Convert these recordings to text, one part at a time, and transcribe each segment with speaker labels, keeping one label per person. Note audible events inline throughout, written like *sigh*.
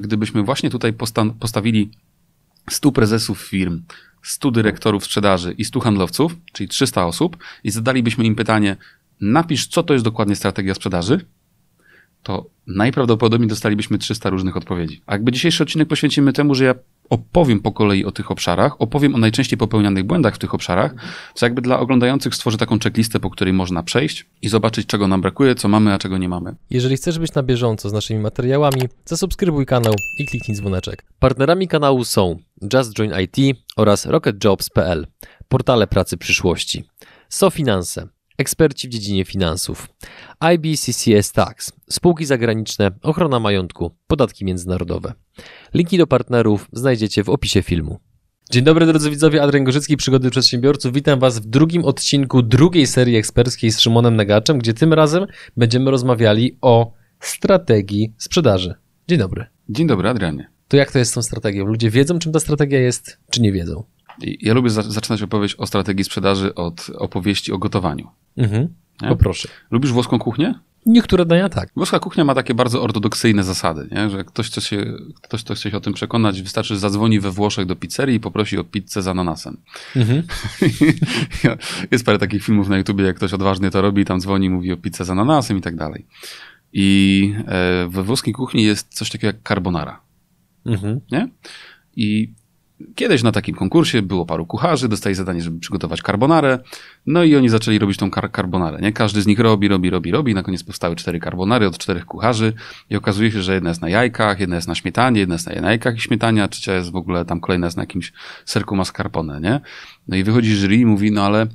Speaker 1: Gdybyśmy właśnie tutaj posta- postawili 100 prezesów firm, 100 dyrektorów sprzedaży i 100 handlowców, czyli 300 osób, i zadalibyśmy im pytanie: napisz, co to jest dokładnie strategia sprzedaży, to najprawdopodobniej dostalibyśmy 300 różnych odpowiedzi. A jakby dzisiejszy odcinek poświęcimy temu, że ja opowiem po kolei o tych obszarach, opowiem o najczęściej popełnianych błędach w tych obszarach, co jakby dla oglądających stworzę taką checklistę, po której można przejść i zobaczyć, czego nam brakuje, co mamy, a czego nie mamy.
Speaker 2: Jeżeli chcesz być na bieżąco z naszymi materiałami, zasubskrybuj kanał i kliknij dzwoneczek. Partnerami kanału są Just Join IT oraz RocketJobs.pl, portale pracy przyszłości, SoFinanse, eksperci w dziedzinie finansów, IBCCS Tax, spółki zagraniczne, ochrona majątku, podatki międzynarodowe. Linki do partnerów znajdziecie w opisie filmu. Dzień dobry drodzy widzowie, Adrian Gorzycki, Przygody Przedsiębiorców. Witam Was w drugim odcinku drugiej serii eksperckiej z Szymonem Negaczem, gdzie tym razem będziemy rozmawiali o strategii sprzedaży. Dzień dobry.
Speaker 1: Dzień dobry, Adrianie.
Speaker 2: To jak to jest z tą strategią? Ludzie wiedzą, czym ta strategia jest, czy nie wiedzą?
Speaker 1: Ja lubię za zaczynać opowieść o strategii sprzedaży od opowieści o gotowaniu.
Speaker 2: Mhm.
Speaker 1: Nie?
Speaker 2: Poproszę.
Speaker 1: Lubisz włoską kuchnię?
Speaker 2: Niektóre dania tak.
Speaker 1: Włoska kuchnia ma takie bardzo ortodoksyjne zasady, nie? że ktoś chce, się, ktoś, kto chce się o tym przekonać, wystarczy, że zadzwoni we Włoszech do pizzerii i poprosi o pizzę z ananasem.
Speaker 2: Mhm. *laughs*
Speaker 1: Jest parę takich filmów na YouTubie, jak ktoś odważnie to robi, tam dzwoni, mówi o pizzę z ananasem i tak dalej. I e, we włoskiej kuchni jest coś takiego jak carbonara.
Speaker 2: Mhm.
Speaker 1: Nie? I kiedyś na takim konkursie było paru kucharzy, dostali zadanie, żeby przygotować carbonarę, no i oni zaczęli robić tą kar carbonarę, nie? Każdy z nich robi, robi, robi, robi, na koniec powstały cztery carbonary od czterech kucharzy i okazuje się, że jedna jest na jajkach, jedna jest na śmietanie, jedna jest na jajkach i śmietanie, a trzecia jest w ogóle tam kolejna jest na jakimś serku mascarpone, nie? No i wychodzi jury i mówi, no ale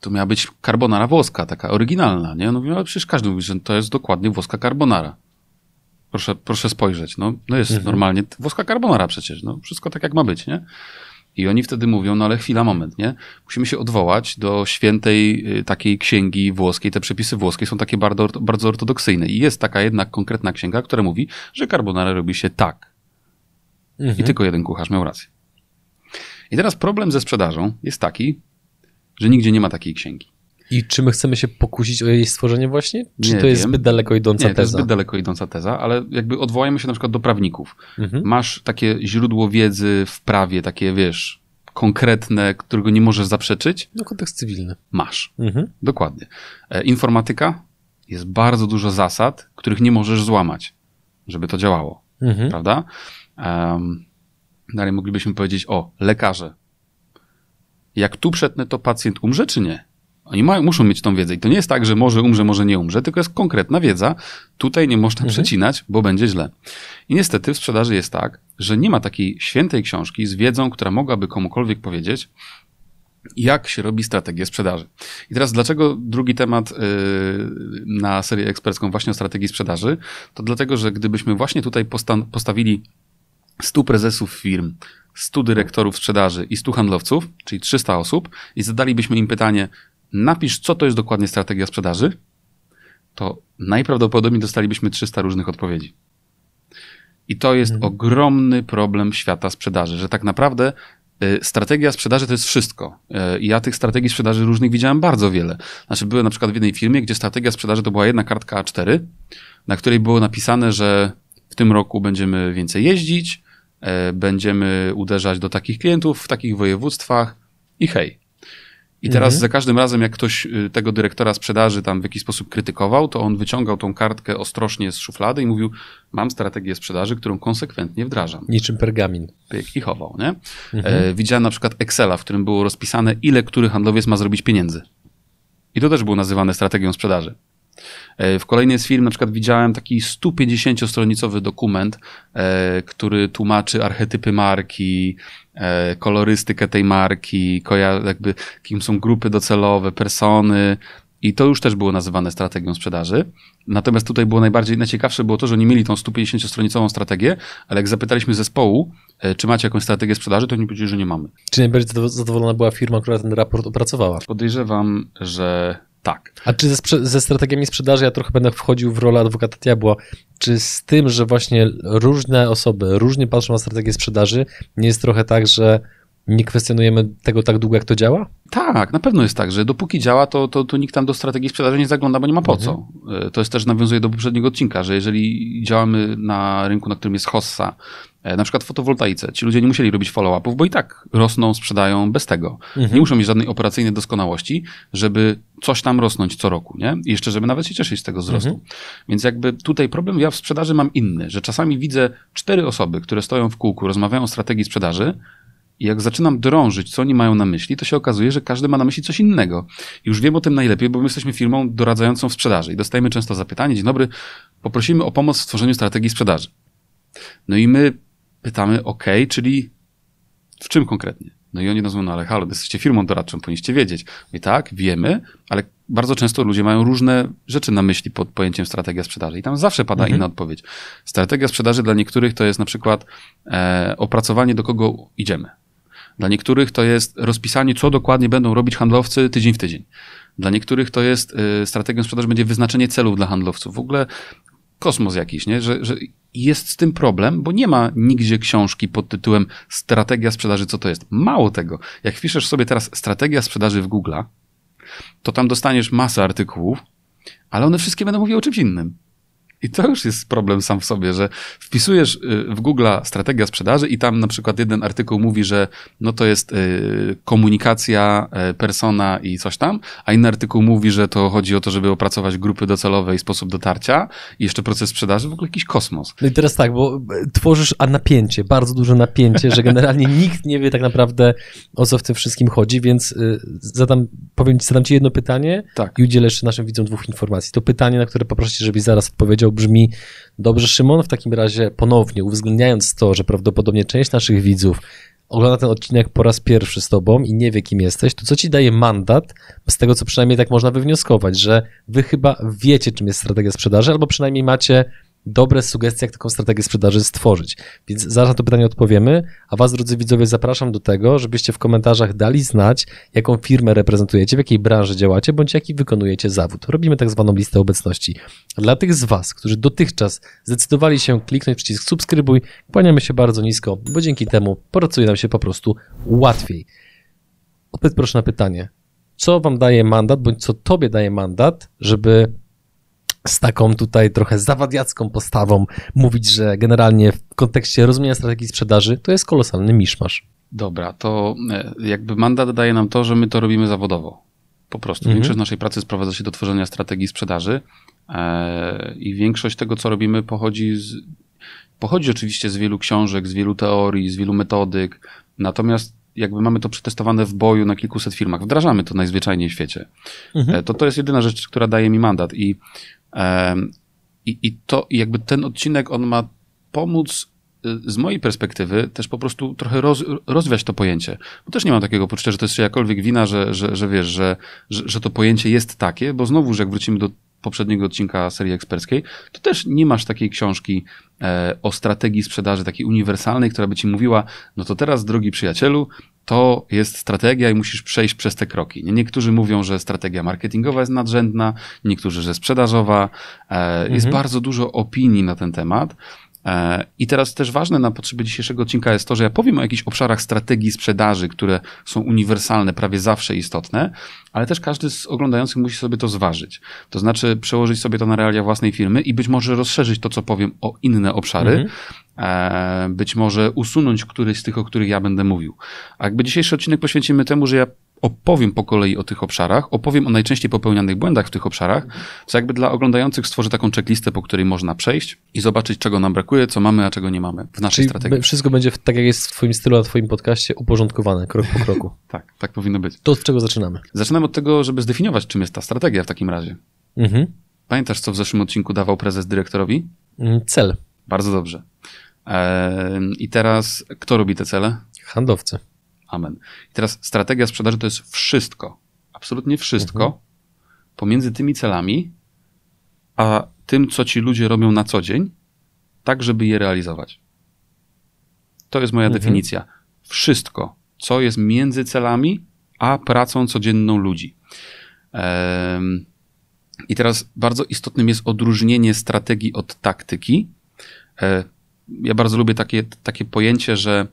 Speaker 1: to miała być carbonara włoska, taka oryginalna, nie? No ale przecież każdy mówi, że to jest dokładnie włoska carbonara. Proszę, proszę spojrzeć, no, no jest
Speaker 2: Mhm.
Speaker 1: normalnie włoska carbonara przecież, no wszystko tak jak ma być, nie? I oni wtedy mówią, no ale chwila, moment, nie? Musimy się odwołać do świętej y, takiej księgi włoskiej. Te przepisy włoskie są takie bardzo, bardzo ortodoksyjne. I jest taka jedna konkretna księga, która mówi, że carbonara robi się tak.
Speaker 2: Mhm.
Speaker 1: I tylko jeden kucharz miał rację. I teraz problem ze sprzedażą jest taki, że nigdzie nie ma takiej księgi.
Speaker 2: I czy my chcemy się pokusić o jej stworzenie właśnie? Czy
Speaker 1: Nie
Speaker 2: to jest
Speaker 1: wiem.
Speaker 2: zbyt daleko idąca
Speaker 1: Nie, to jest
Speaker 2: teza?
Speaker 1: zbyt daleko idąca teza, ale jakby odwołajmy się na przykład do prawników.
Speaker 2: Mhm.
Speaker 1: Masz takie źródło wiedzy w prawie, takie wiesz, konkretne, którego nie możesz zaprzeczyć?
Speaker 2: No kontekst cywilny.
Speaker 1: Masz.
Speaker 2: Mhm.
Speaker 1: Dokładnie. E, informatyka jest bardzo dużo zasad, których nie możesz złamać, żeby to działało,
Speaker 2: Mhm.
Speaker 1: prawda? Um, dalej moglibyśmy powiedzieć o lekarze. Jak tu przetnę, to pacjent umrze, czy nie? Oni mają, muszą mieć tą wiedzę. I to nie jest tak, że może umrze, może nie umrze, tylko jest konkretna wiedza. Tutaj nie można
Speaker 2: Mhm.
Speaker 1: przecinać, bo będzie źle. I niestety w sprzedaży jest tak, że nie ma takiej świętej książki z wiedzą, która mogłaby komukolwiek powiedzieć, jak się robi strategię sprzedaży. I teraz dlaczego drugi temat yy, na serię ekspercką właśnie o strategii sprzedaży? To dlatego, że gdybyśmy właśnie tutaj posta- postawili 100 prezesów firm, 100 dyrektorów sprzedaży i 100 handlowców, czyli 300 osób i zadalibyśmy im pytanie, napisz, co to jest dokładnie strategia sprzedaży, to najprawdopodobniej dostalibyśmy 300 różnych odpowiedzi. I to jest
Speaker 2: Mhm.
Speaker 1: ogromny problem świata sprzedaży, że tak naprawdę y, strategia sprzedaży to jest wszystko. Y, I ja tych strategii sprzedaży różnych widziałem bardzo wiele. Znaczy, byłem na przykład w jednej firmie, gdzie strategia sprzedaży to była jedna kartka A4, na której było napisane, że w tym roku będziemy więcej jeździć, e, będziemy uderzać do takich klientów w takich województwach i hej. I teraz
Speaker 2: Mhm.
Speaker 1: za każdym razem, jak ktoś y, tego dyrektora sprzedaży tam w jakiś sposób krytykował, to on wyciągał tą kartkę ostrożnie z szuflady i mówił, mam strategię sprzedaży, którą konsekwentnie wdrażam.
Speaker 2: Niczym pergamin.
Speaker 1: Pyk I chował, nie?
Speaker 2: Mhm.
Speaker 1: E, widziałem na przykład Excela, w którym było rozpisane, ile który handlowiec ma zrobić pieniędzy. I to też było nazywane strategią sprzedaży. E, W kolejnej z firm na przykład widziałem taki 150-stronicowy dokument, e, który tłumaczy archetypy marki, kolorystykę tej marki, jakby kim są grupy docelowe, persony. I to już też było nazywane strategią sprzedaży. Natomiast tutaj było najbardziej, najciekawsze było to, że oni mieli tą 150-stronicową strategię, ale jak zapytaliśmy zespołu, e, czy macie jakąś strategię sprzedaży, to oni powiedzieli, że nie mamy.
Speaker 2: Czy najbardziej zado- zadowolona była firma, która ten raport opracowała?
Speaker 1: Podejrzewam, że tak.
Speaker 2: A czy ze, ze strategiami sprzedaży, ja trochę będę wchodził w rolę adwokata diabła, czy z tym, że właśnie różne osoby różnie patrzą na strategię sprzedaży, nie jest trochę tak, że nie kwestionujemy tego tak długo, jak to działa?
Speaker 1: Tak, na pewno jest tak, że dopóki działa, to, to, to nikt tam do strategii sprzedaży nie zagląda, bo nie ma po co. Mhm. To jest też nawiązuje do poprzedniego odcinka, że jeżeli działamy na rynku, na którym jest hossa, e, na przykład w fotowoltaice, ci ludzie nie musieli robić follow-upów, bo i tak rosną, sprzedają bez tego. Mhm. Nie muszą mieć żadnej operacyjnej doskonałości, żeby coś tam rosnąć co roku, nie? I jeszcze, żeby nawet się cieszyć z tego wzrostu. Mhm. Więc jakby tutaj problem ja w sprzedaży mam inny, że czasami widzę cztery osoby, które stoją w kółku, rozmawiają o strategii sprzedaży, i jak zaczynam drążyć, co oni mają na myśli, to się okazuje, że każdy ma na myśli coś innego. Już wiem o tym najlepiej, bo my jesteśmy firmą doradzającą w sprzedaży i dostajemy często zapytanie, dzień dobry, poprosimy o pomoc w tworzeniu strategii sprzedaży. No i my pytamy, ok, czyli w czym konkretnie? No i oni nas mówią, no ale halo, jesteście firmą doradczą, powinniście wiedzieć. I tak, wiemy, ale bardzo często ludzie mają różne rzeczy na myśli pod pojęciem strategia sprzedaży i tam zawsze pada mhm. inna odpowiedź. Strategia sprzedaży dla niektórych to jest na przykład e, opracowanie, do kogo idziemy. Dla niektórych to jest rozpisanie, co dokładnie będą robić handlowcy tydzień w tydzień. Dla niektórych to jest y, strategią sprzedaży, będzie wyznaczenie celów dla handlowców. W ogóle kosmos jakiś, nie? Że, że jest z tym problem, bo nie ma nigdzie książki pod tytułem Strategia sprzedaży, co to jest. Mało tego. Jak wpiszesz sobie teraz Strategia sprzedaży w Google, to tam dostaniesz masę artykułów, ale one wszystkie będą mówiły o czymś innym. I to już jest problem sam w sobie, że wpisujesz y, w Google strategia sprzedaży i tam na przykład jeden artykuł mówi, że no to jest y, komunikacja, y, persona i coś tam, a inny artykuł mówi, że to chodzi o to, żeby opracować grupy docelowe i sposób dotarcia i jeszcze proces sprzedaży, w ogóle jakiś kosmos.
Speaker 2: No i teraz tak, bo tworzysz a napięcie, bardzo duże napięcie, że generalnie *laughs* nikt nie wie tak naprawdę o co w tym wszystkim chodzi, więc zadam, powiem ci, zadam ci jedno pytanie tak. i udzielę jeszcze naszym widzom dwóch informacji. To pytanie, na które poproszę cię, żebyś zaraz odpowiedział, brzmi dobrze, Szymon. W takim razie ponownie, uwzględniając to, że prawdopodobnie część naszych widzów ogląda ten odcinek po raz pierwszy z tobą i nie wie, kim jesteś, to co ci daje mandat, z tego co przynajmniej tak można wywnioskować, że wy chyba wiecie, czym jest strategia sprzedaży, albo przynajmniej macie dobre sugestie, jak taką strategię sprzedaży stworzyć. Więc zaraz na to pytanie odpowiemy, a Was, drodzy widzowie, zapraszam do tego, żebyście w komentarzach dali znać, jaką firmę reprezentujecie, w jakiej branży działacie, bądź jaki wykonujecie zawód. Robimy tak zwaną listę obecności. Dla tych z Was, którzy dotychczas zdecydowali się kliknąć przycisk subskrybuj, kłaniamy się bardzo nisko, bo dzięki temu pracuje nam się po prostu łatwiej. Odpowiedz proszę na pytanie, co Wam daje mandat, bądź co Tobie daje mandat, żeby z taką tutaj trochę zawadiacką postawą mówić, że generalnie w kontekście rozumienia strategii sprzedaży to jest kolosalny miszmasz.
Speaker 1: Dobra, to e, jakby mandat daje nam to, że my to robimy zawodowo. Po prostu. Mhm. Większość naszej pracy sprowadza się do tworzenia strategii sprzedaży e, i większość tego, co robimy, pochodzi z, pochodzi oczywiście z wielu książek, z wielu teorii, z wielu metodyk, natomiast jakby mamy to przetestowane w boju na kilkuset firmach, wdrażamy to najzwyczajniej w świecie. Mhm. E, to to jest jedyna rzecz, która daje mi mandat i i, I to jakby ten odcinek, on ma pomóc y, z mojej perspektywy też po prostu trochę roz, rozwiać to pojęcie. Bo też nie mam takiego poczucia, że to jest czyjakolwiek wina, że, że, że wiesz, że, że, że to pojęcie jest takie, bo znowu, że jak wrócimy do poprzedniego odcinka serii eksperckiej, to też nie masz takiej książki e, o strategii sprzedaży, takiej uniwersalnej, która by ci mówiła, no to teraz, drogi przyjacielu, to jest strategia i musisz przejść przez te kroki. Niektórzy mówią, że strategia marketingowa jest nadrzędna, niektórzy, że sprzedażowa. E, jest mhm. bardzo dużo opinii na ten temat. E, I teraz też ważne na potrzeby dzisiejszego odcinka jest to, że ja powiem o jakichś obszarach strategii sprzedaży, które są uniwersalne, prawie zawsze istotne, ale też każdy z oglądających musi sobie to zważyć. To znaczy przełożyć sobie to na realia własnej firmy i być może rozszerzyć to, co powiem o inne obszary, mhm. E, być może usunąć któryś z tych, o których ja będę mówił. A jakby dzisiejszy odcinek poświęcimy temu, że ja opowiem po kolei o tych obszarach, opowiem o najczęściej popełnianych błędach w tych obszarach, co jakby dla oglądających stworzę taką checklistę, po której można przejść i zobaczyć, czego nam brakuje, co mamy, a czego nie mamy w naszej Czyli strategii.
Speaker 2: Wszystko będzie tak, jak jest w twoim stylu, na twoim podcaście, uporządkowane, krok po kroku. *laughs*
Speaker 1: tak, tak powinno być.
Speaker 2: To od czego zaczynamy?
Speaker 1: Zaczynamy od tego, żeby zdefiniować, czym jest ta strategia w takim razie. Mhm. Pamiętasz, co w zeszłym odcinku dawał prezes dyrektorowi?
Speaker 2: Mm, cel.
Speaker 1: Bardzo dobrze. I teraz kto robi te cele?
Speaker 2: Handlowcy.
Speaker 1: Amen. I teraz strategia sprzedaży to jest wszystko, absolutnie wszystko mhm. pomiędzy tymi celami, a tym, co ci ludzie robią na co dzień, tak, żeby je realizować. To jest moja mhm. definicja. Wszystko, co jest między celami, a pracą codzienną ludzi. I teraz bardzo istotnym jest odróżnienie strategii od taktyki. E, ja bardzo lubię takie, takie pojęcie, że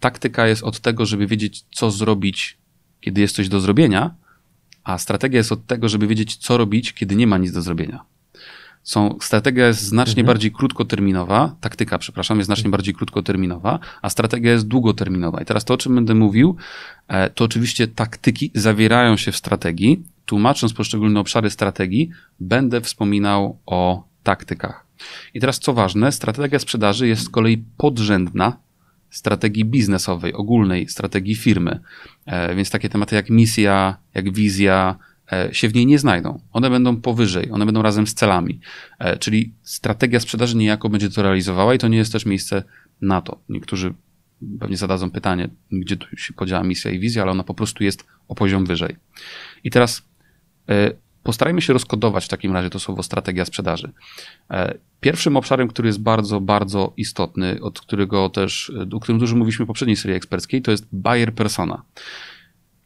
Speaker 1: taktyka jest od tego, żeby wiedzieć, co zrobić, kiedy jest coś do zrobienia, a strategia jest od tego, żeby wiedzieć, co robić, kiedy nie ma nic do zrobienia. Są, strategia jest znacznie mhm. bardziej krótkoterminowa, taktyka, przepraszam, jest znacznie bardziej krótkoterminowa, a strategia jest długoterminowa. I teraz to, o czym będę mówił, e, to oczywiście taktyki zawierają się w strategii. Tłumacząc poszczególne obszary strategii, będę wspominał o taktykach. I teraz co ważne, strategia sprzedaży jest z kolei podrzędna strategii biznesowej, ogólnej strategii firmy. E, więc takie tematy jak misja, jak wizja e, się w niej nie znajdą. One będą powyżej, one będą razem z celami. E, czyli strategia sprzedaży niejako będzie to realizowała i to nie jest też miejsce na to. Niektórzy pewnie zadadzą pytanie, gdzie tu się podziała misja i wizja, ale ona po prostu jest o poziom wyżej. I teraz Postarajmy się rozkodować w takim razie to słowo strategia sprzedaży. E, pierwszym obszarem, który jest bardzo, bardzo istotny, od którego też, o którym dużo mówiliśmy w poprzedniej serii eksperckiej, to jest buyer persona.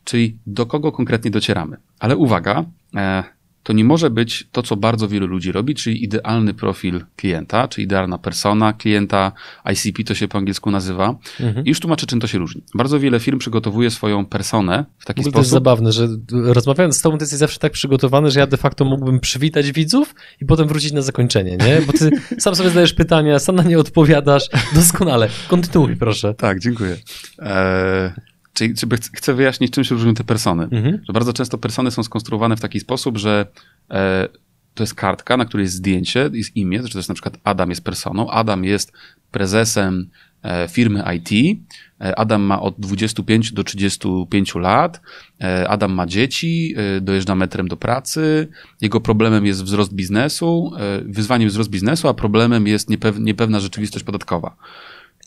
Speaker 1: Czyli do kogo konkretnie docieramy. Ale uwaga, e, to nie może być to, co bardzo wielu ludzi robi, czyli idealny profil klienta, czy idealna persona klienta, ICP to się po angielsku nazywa. Mhm. I już tłumaczę, czym to się różni. Bardzo wiele firm przygotowuje swoją personę w taki sposób. To
Speaker 2: jest zabawne, że rozmawiając z tobą, ty jesteś zawsze tak przygotowany, że ja de facto mógłbym przywitać widzów i potem wrócić na zakończenie, nie? Bo ty *laughs* sam sobie zadajesz pytania, sam na nie odpowiadasz. Doskonale. Kontynuuj, proszę.
Speaker 1: Tak, dziękuję. Eee... Czyli chcę wyjaśnić, czym się różnią te persony. Mhm. Że bardzo często persony są skonstruowane w taki sposób, że e, to jest kartka, na której jest zdjęcie, jest imię, że to jest na przykład Adam jest personą, Adam jest prezesem e, firmy IT, e, Adam ma od 25 do 35 lat, e, Adam ma dzieci, dojeżdża metrem do pracy, jego problemem jest wzrost biznesu, wyzwaniem wzrost biznesu, a problemem jest niepew niepewna rzeczywistość podatkowa.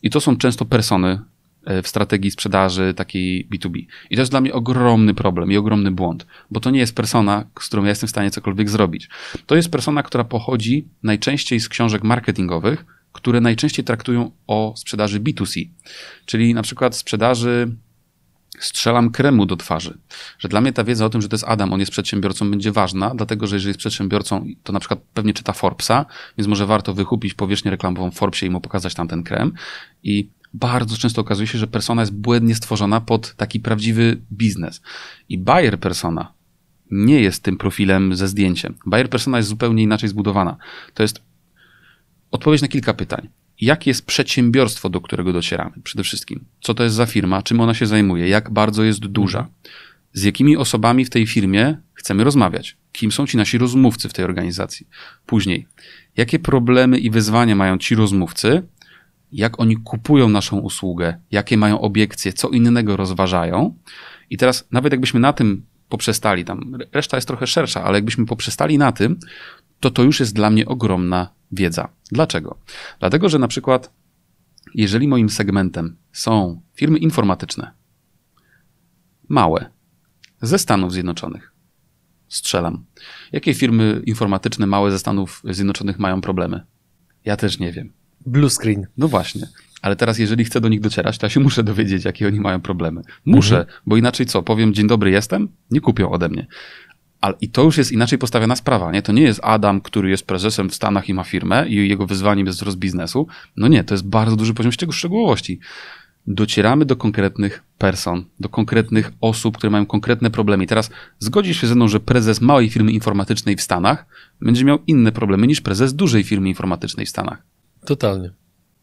Speaker 1: I to są często persony w strategii sprzedaży takiej B2B. I to jest dla mnie ogromny problem i ogromny błąd, bo to nie jest persona, z którą ja jestem w stanie cokolwiek zrobić. To jest persona, która pochodzi najczęściej z książek marketingowych, które najczęściej traktują o sprzedaży B2C, czyli na przykład sprzedaży strzelam kremu do twarzy. Że dla mnie ta wiedza o tym, że to jest Adam, on jest przedsiębiorcą, będzie ważna, dlatego że jeżeli jest przedsiębiorcą, to na przykład pewnie czyta Forbesa, więc może warto wykupić powierzchnię reklamową w Forbesie i mu pokazać tam ten krem. I bardzo często okazuje się, że persona jest błędnie stworzona pod taki prawdziwy biznes. I buyer persona nie jest tym profilem ze zdjęciem. Buyer persona jest zupełnie inaczej zbudowana. To jest odpowiedź na kilka pytań. Jakie jest przedsiębiorstwo, do którego docieramy? Przede wszystkim. Co to jest za firma? Czym ona się zajmuje? Jak bardzo jest duża? Z jakimi osobami w tej firmie chcemy rozmawiać? Kim są ci nasi rozmówcy w tej organizacji? Później, jakie problemy i wyzwania mają ci rozmówcy, jak oni kupują naszą usługę, jakie mają obiekcje, co innego rozważają. I teraz, nawet jakbyśmy na tym poprzestali, tam reszta jest trochę szersza, ale jakbyśmy poprzestali na tym, to to już jest dla mnie ogromna wiedza. Dlaczego? Dlatego, że na przykład, jeżeli moim segmentem są firmy informatyczne, małe, ze Stanów Zjednoczonych, strzelam. Jakie firmy informatyczne małe ze Stanów Zjednoczonych mają problemy? Ja też nie wiem.
Speaker 2: Blue screen.
Speaker 1: No właśnie. Ale teraz, jeżeli chcę do nich docierać, to ja się muszę dowiedzieć, jakie oni mają problemy. Muszę, mhm. bo inaczej co? Powiem, dzień dobry, jestem? Nie kupią ode mnie. Ale i to już jest inaczej postawiona sprawa, nie? To nie jest Adam, który jest prezesem w Stanach i ma firmę i jego wyzwaniem jest wzrost biznesu. No nie, to jest bardzo duży poziom szczegółowości. Docieramy do konkretnych person, do konkretnych osób, które mają konkretne problemy. I teraz zgodzisz się ze mną, że prezes małej firmy informatycznej w Stanach będzie miał inne problemy niż prezes dużej firmy informatycznej w Stanach.
Speaker 2: Totalnie.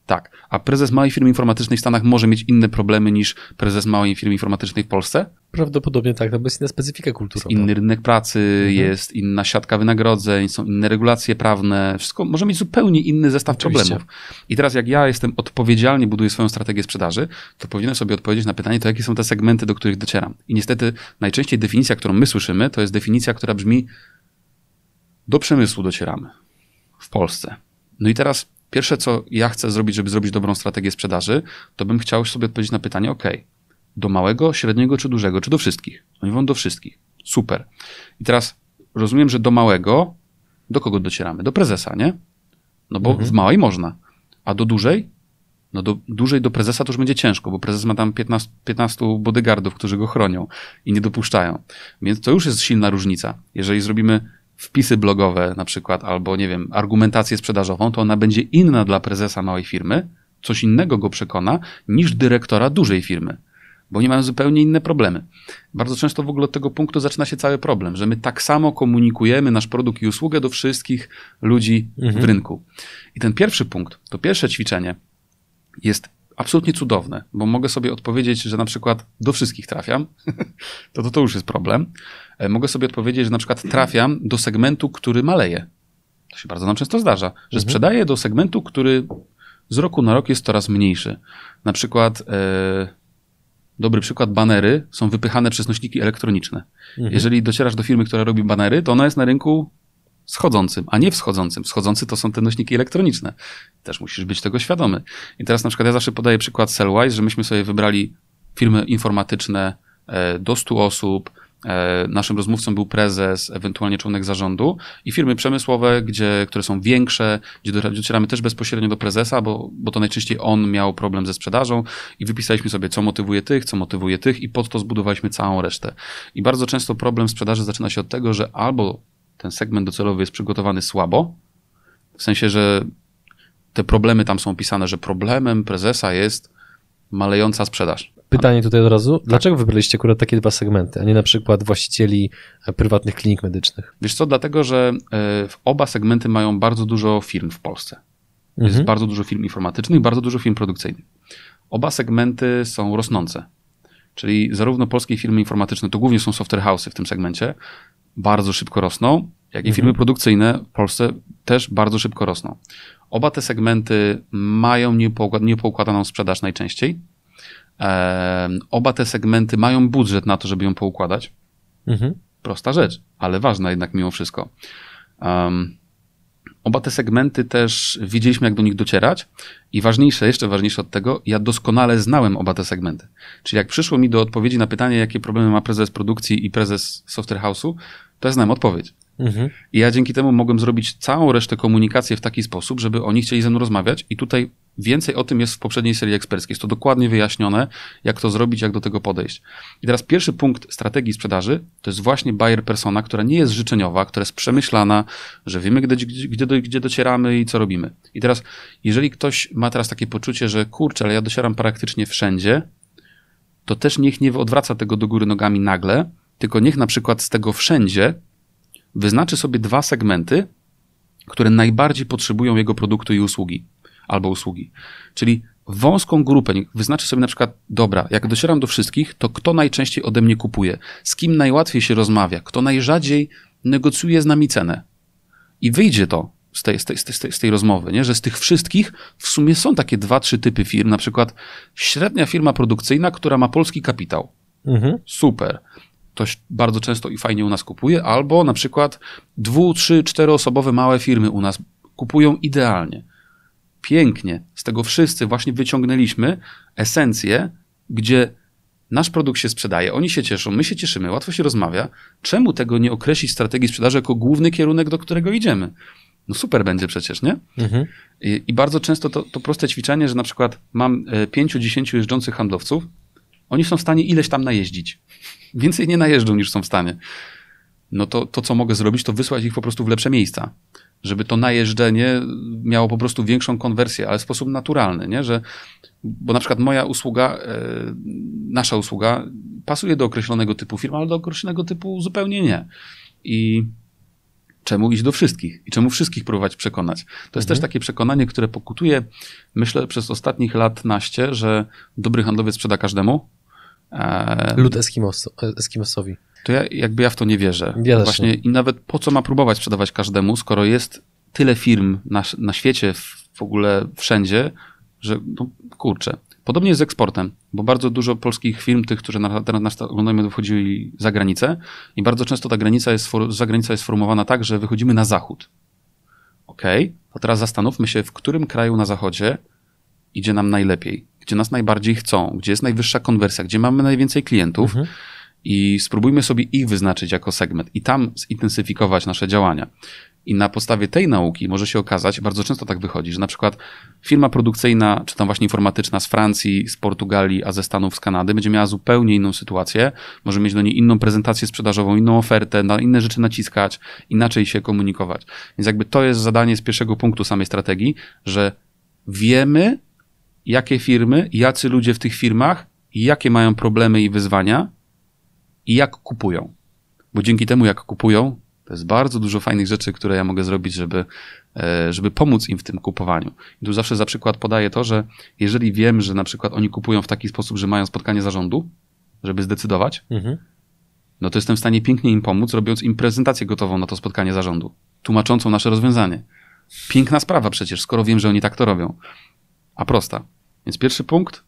Speaker 1: Tak. A prezes małej firmy informatycznej w Stanach może mieć inne problemy niż prezes małej firmy informatycznej w Polsce?
Speaker 2: Prawdopodobnie tak, no bo jest inna specyfika kulturowa.
Speaker 1: Jest inny rynek pracy, mhm. jest inna siatka wynagrodzeń, są inne regulacje prawne, wszystko może mieć zupełnie inny zestaw Oczywiście. problemów. I teraz jak ja jestem odpowiedzialnie, buduję swoją strategię sprzedaży, to powinienem sobie odpowiedzieć na pytanie, to jakie są te segmenty, do których docieram. I niestety najczęściej definicja, którą my słyszymy, to jest definicja, która brzmi do przemysłu docieramy w Polsce. No i teraz Pierwsze, co ja chcę zrobić, żeby zrobić dobrą strategię sprzedaży, to bym chciał sobie odpowiedzieć na pytanie, ok, do małego, średniego czy dużego, czy do wszystkich? Oni mówią do wszystkich. Super. I teraz rozumiem, że do małego, do kogo docieramy? Do prezesa, nie? No bo mhm. w małej można. A do dużej? No do dużej do prezesa to już będzie ciężko, bo prezes ma tam 15, 15 bodyguardów, którzy go chronią i nie dopuszczają. Więc to już jest silna różnica. Jeżeli zrobimy wpisy blogowe na przykład, albo nie wiem, argumentację sprzedażową, to ona będzie inna dla prezesa małej firmy, coś innego go przekona niż dyrektora dużej firmy bo oni mają zupełnie inne problemy. Bardzo często w ogóle od tego punktu zaczyna się cały problem, że my tak samo komunikujemy nasz produkt i usługę do wszystkich ludzi mhm. w rynku. I ten pierwszy punkt, to pierwsze ćwiczenie jest absolutnie cudowne, bo mogę sobie odpowiedzieć, że na przykład do wszystkich trafiam, *laughs* to, to to już jest problem. E, mogę sobie odpowiedzieć, że na przykład trafiam do segmentu, który maleje. To się bardzo nam często zdarza, że mhm. sprzedaję do segmentu, który z roku na rok jest coraz mniejszy. Na przykład e, dobry przykład, banery są wypychane przez nośniki elektroniczne. Mhm. Jeżeli docierasz do firmy, która robi banery, to ona jest na rynku schodzącym, a nie wschodzącym. Wschodzący to są te nośniki elektroniczne. Też musisz być tego świadomy. I teraz na przykład ja zawsze podaję przykład Cellwise, że myśmy sobie wybrali firmy informatyczne e, do 100 osób, naszym rozmówcą był prezes, ewentualnie członek zarządu i firmy przemysłowe, gdzie, które są większe, gdzie docieramy też bezpośrednio do prezesa, bo, bo to najczęściej on miał problem ze sprzedażą i wypisaliśmy sobie, co motywuje tych, co motywuje tych i pod to zbudowaliśmy całą resztę. I bardzo często problem sprzedaży zaczyna się od tego, że albo ten segment docelowy jest przygotowany słabo, w sensie, że te problemy tam są opisane, że problemem prezesa jest malejąca sprzedaż.
Speaker 2: Pytanie tutaj od razu. Dlaczego wybraliście akurat takie dwa segmenty, a nie na przykład właścicieli e, prywatnych klinik medycznych?
Speaker 1: Wiesz co, dlatego, że e, oba segmenty mają bardzo dużo firm w Polsce. Jest mhm. bardzo dużo firm informatycznych, bardzo dużo firm produkcyjnych. Oba segmenty są rosnące. Czyli zarówno polskie firmy informatyczne, to głównie są software house'y w tym segmencie, bardzo szybko rosną, jak i firmy mhm. produkcyjne w Polsce też bardzo szybko rosną. Oba te segmenty mają niepoukładaną sprzedaż najczęściej, oba te segmenty mają budżet na to, żeby ją poukładać. Mhm. Prosta rzecz, ale ważna jednak mimo wszystko. Um, oba te segmenty też wiedzieliśmy, jak do nich docierać i ważniejsze, jeszcze ważniejsze od tego, ja doskonale znałem oba te segmenty. Czyli jak przyszło mi do odpowiedzi na pytanie, jakie problemy ma prezes produkcji i prezes software house'u, to ja znałem odpowiedź. Mhm. I ja dzięki temu mogłem zrobić całą resztę komunikacji w taki sposób, żeby oni chcieli ze mną rozmawiać i tutaj Więcej o tym jest w poprzedniej serii eksperckiej. Jest to dokładnie wyjaśnione, jak to zrobić, jak do tego podejść. I teraz pierwszy punkt strategii sprzedaży to jest właśnie buyer persona, która nie jest życzeniowa, która jest przemyślana, że wiemy, gdzie, gdzie, gdzie docieramy i co robimy. I teraz, jeżeli ktoś ma teraz takie poczucie, że kurczę, ale ja docieram praktycznie wszędzie, to też niech nie odwraca tego do góry nogami nagle, tylko niech na przykład z tego wszędzie wyznaczy sobie dwa segmenty, które najbardziej potrzebują jego produktu i usługi albo usługi. Czyli wąską grupę, wyznaczy sobie na przykład, dobra, jak docieram do wszystkich, to kto najczęściej ode mnie kupuje, z kim najłatwiej się rozmawia, kto najrzadziej negocjuje z nami cenę. I wyjdzie to z tej, z tej, z tej, z tej rozmowy, nie? że z tych wszystkich w sumie są takie dwa, trzy typy firm, na przykład średnia firma produkcyjna, która ma polski kapitał. Mhm. Super. Ktoś bardzo często i fajnie u nas kupuje, albo na przykład dwu, trzy, czteroosobowe małe firmy u nas kupują idealnie pięknie z tego wszyscy właśnie wyciągnęliśmy esencję, gdzie nasz produkt się sprzedaje, oni się cieszą, my się cieszymy, łatwo się rozmawia. Czemu tego nie określić strategii sprzedaży jako główny kierunek, do którego idziemy? No super będzie przecież, nie? Mhm. I, I, bardzo często to, to proste ćwiczenie, że na przykład mam e, pięciu, dziesięciu jeżdżących handlowców, oni są w stanie ileś tam najeździć. *laughs* Więcej nie najeżdżą niż są w stanie. No to, to, co mogę zrobić, to wysłać ich po prostu w lepsze miejsca żeby to najeżdżenie miało po prostu większą konwersję, ale w sposób naturalny, nie? Że, bo na przykład moja usługa, e, nasza usługa pasuje do określonego typu firm, ale do określonego typu zupełnie nie. I czemu iść do wszystkich i czemu wszystkich próbować przekonać. To jest mhm. też takie przekonanie, które pokutuje, myślę, przez ostatnich lat naście, że dobry handlowiec sprzeda każdemu.
Speaker 2: E, Lud Eskimos, Eskimosowi
Speaker 1: to ja jakby ja w to nie wierzę. Ja Właśnie nie. i nawet po co ma próbować sprzedawać każdemu, skoro jest tyle firm na, na świecie, w, ogóle wszędzie, że no, kurczę. Podobnie jest z eksportem, bo bardzo dużo polskich firm, tych, którzy na, teraz nas oglądają, wychodzili za granicę i bardzo często ta granica jest, zagranica jest sformułowana tak, że wychodzimy na zachód. Okej, okay, to teraz zastanówmy się, w którym kraju na zachodzie idzie nam najlepiej, gdzie nas najbardziej chcą, gdzie jest najwyższa konwersja, gdzie mamy najwięcej klientów, mhm i spróbujmy sobie ich wyznaczyć jako segment i tam zintensyfikować nasze działania. I na podstawie tej nauki może się okazać, bardzo często tak wychodzi, że na przykład firma produkcyjna, czy tam właśnie informatyczna z Francji, z Portugalii, a ze Stanów, z Kanady będzie miała zupełnie inną sytuację, może mieć do niej inną prezentację sprzedażową, inną ofertę, na inne rzeczy naciskać, inaczej się komunikować. Więc jakby to jest zadanie z pierwszego punktu samej strategii, że wiemy, jakie firmy, jacy ludzie w tych firmach, jakie mają problemy i wyzwania i jak kupują. Bo dzięki temu, jak kupują, to jest bardzo dużo fajnych rzeczy, które ja mogę zrobić, żeby, e, żeby pomóc im w tym kupowaniu. I tu zawsze za przykład podaję to, że jeżeli wiem, że na przykład oni kupują w taki sposób, że mają spotkanie zarządu, żeby zdecydować, mhm. no to jestem w stanie pięknie im pomóc, robiąc im prezentację gotową na to spotkanie zarządu, tłumaczącą nasze rozwiązanie. Piękna sprawa przecież, skoro wiem, że oni tak to robią. A prosta. Więc pierwszy punkt,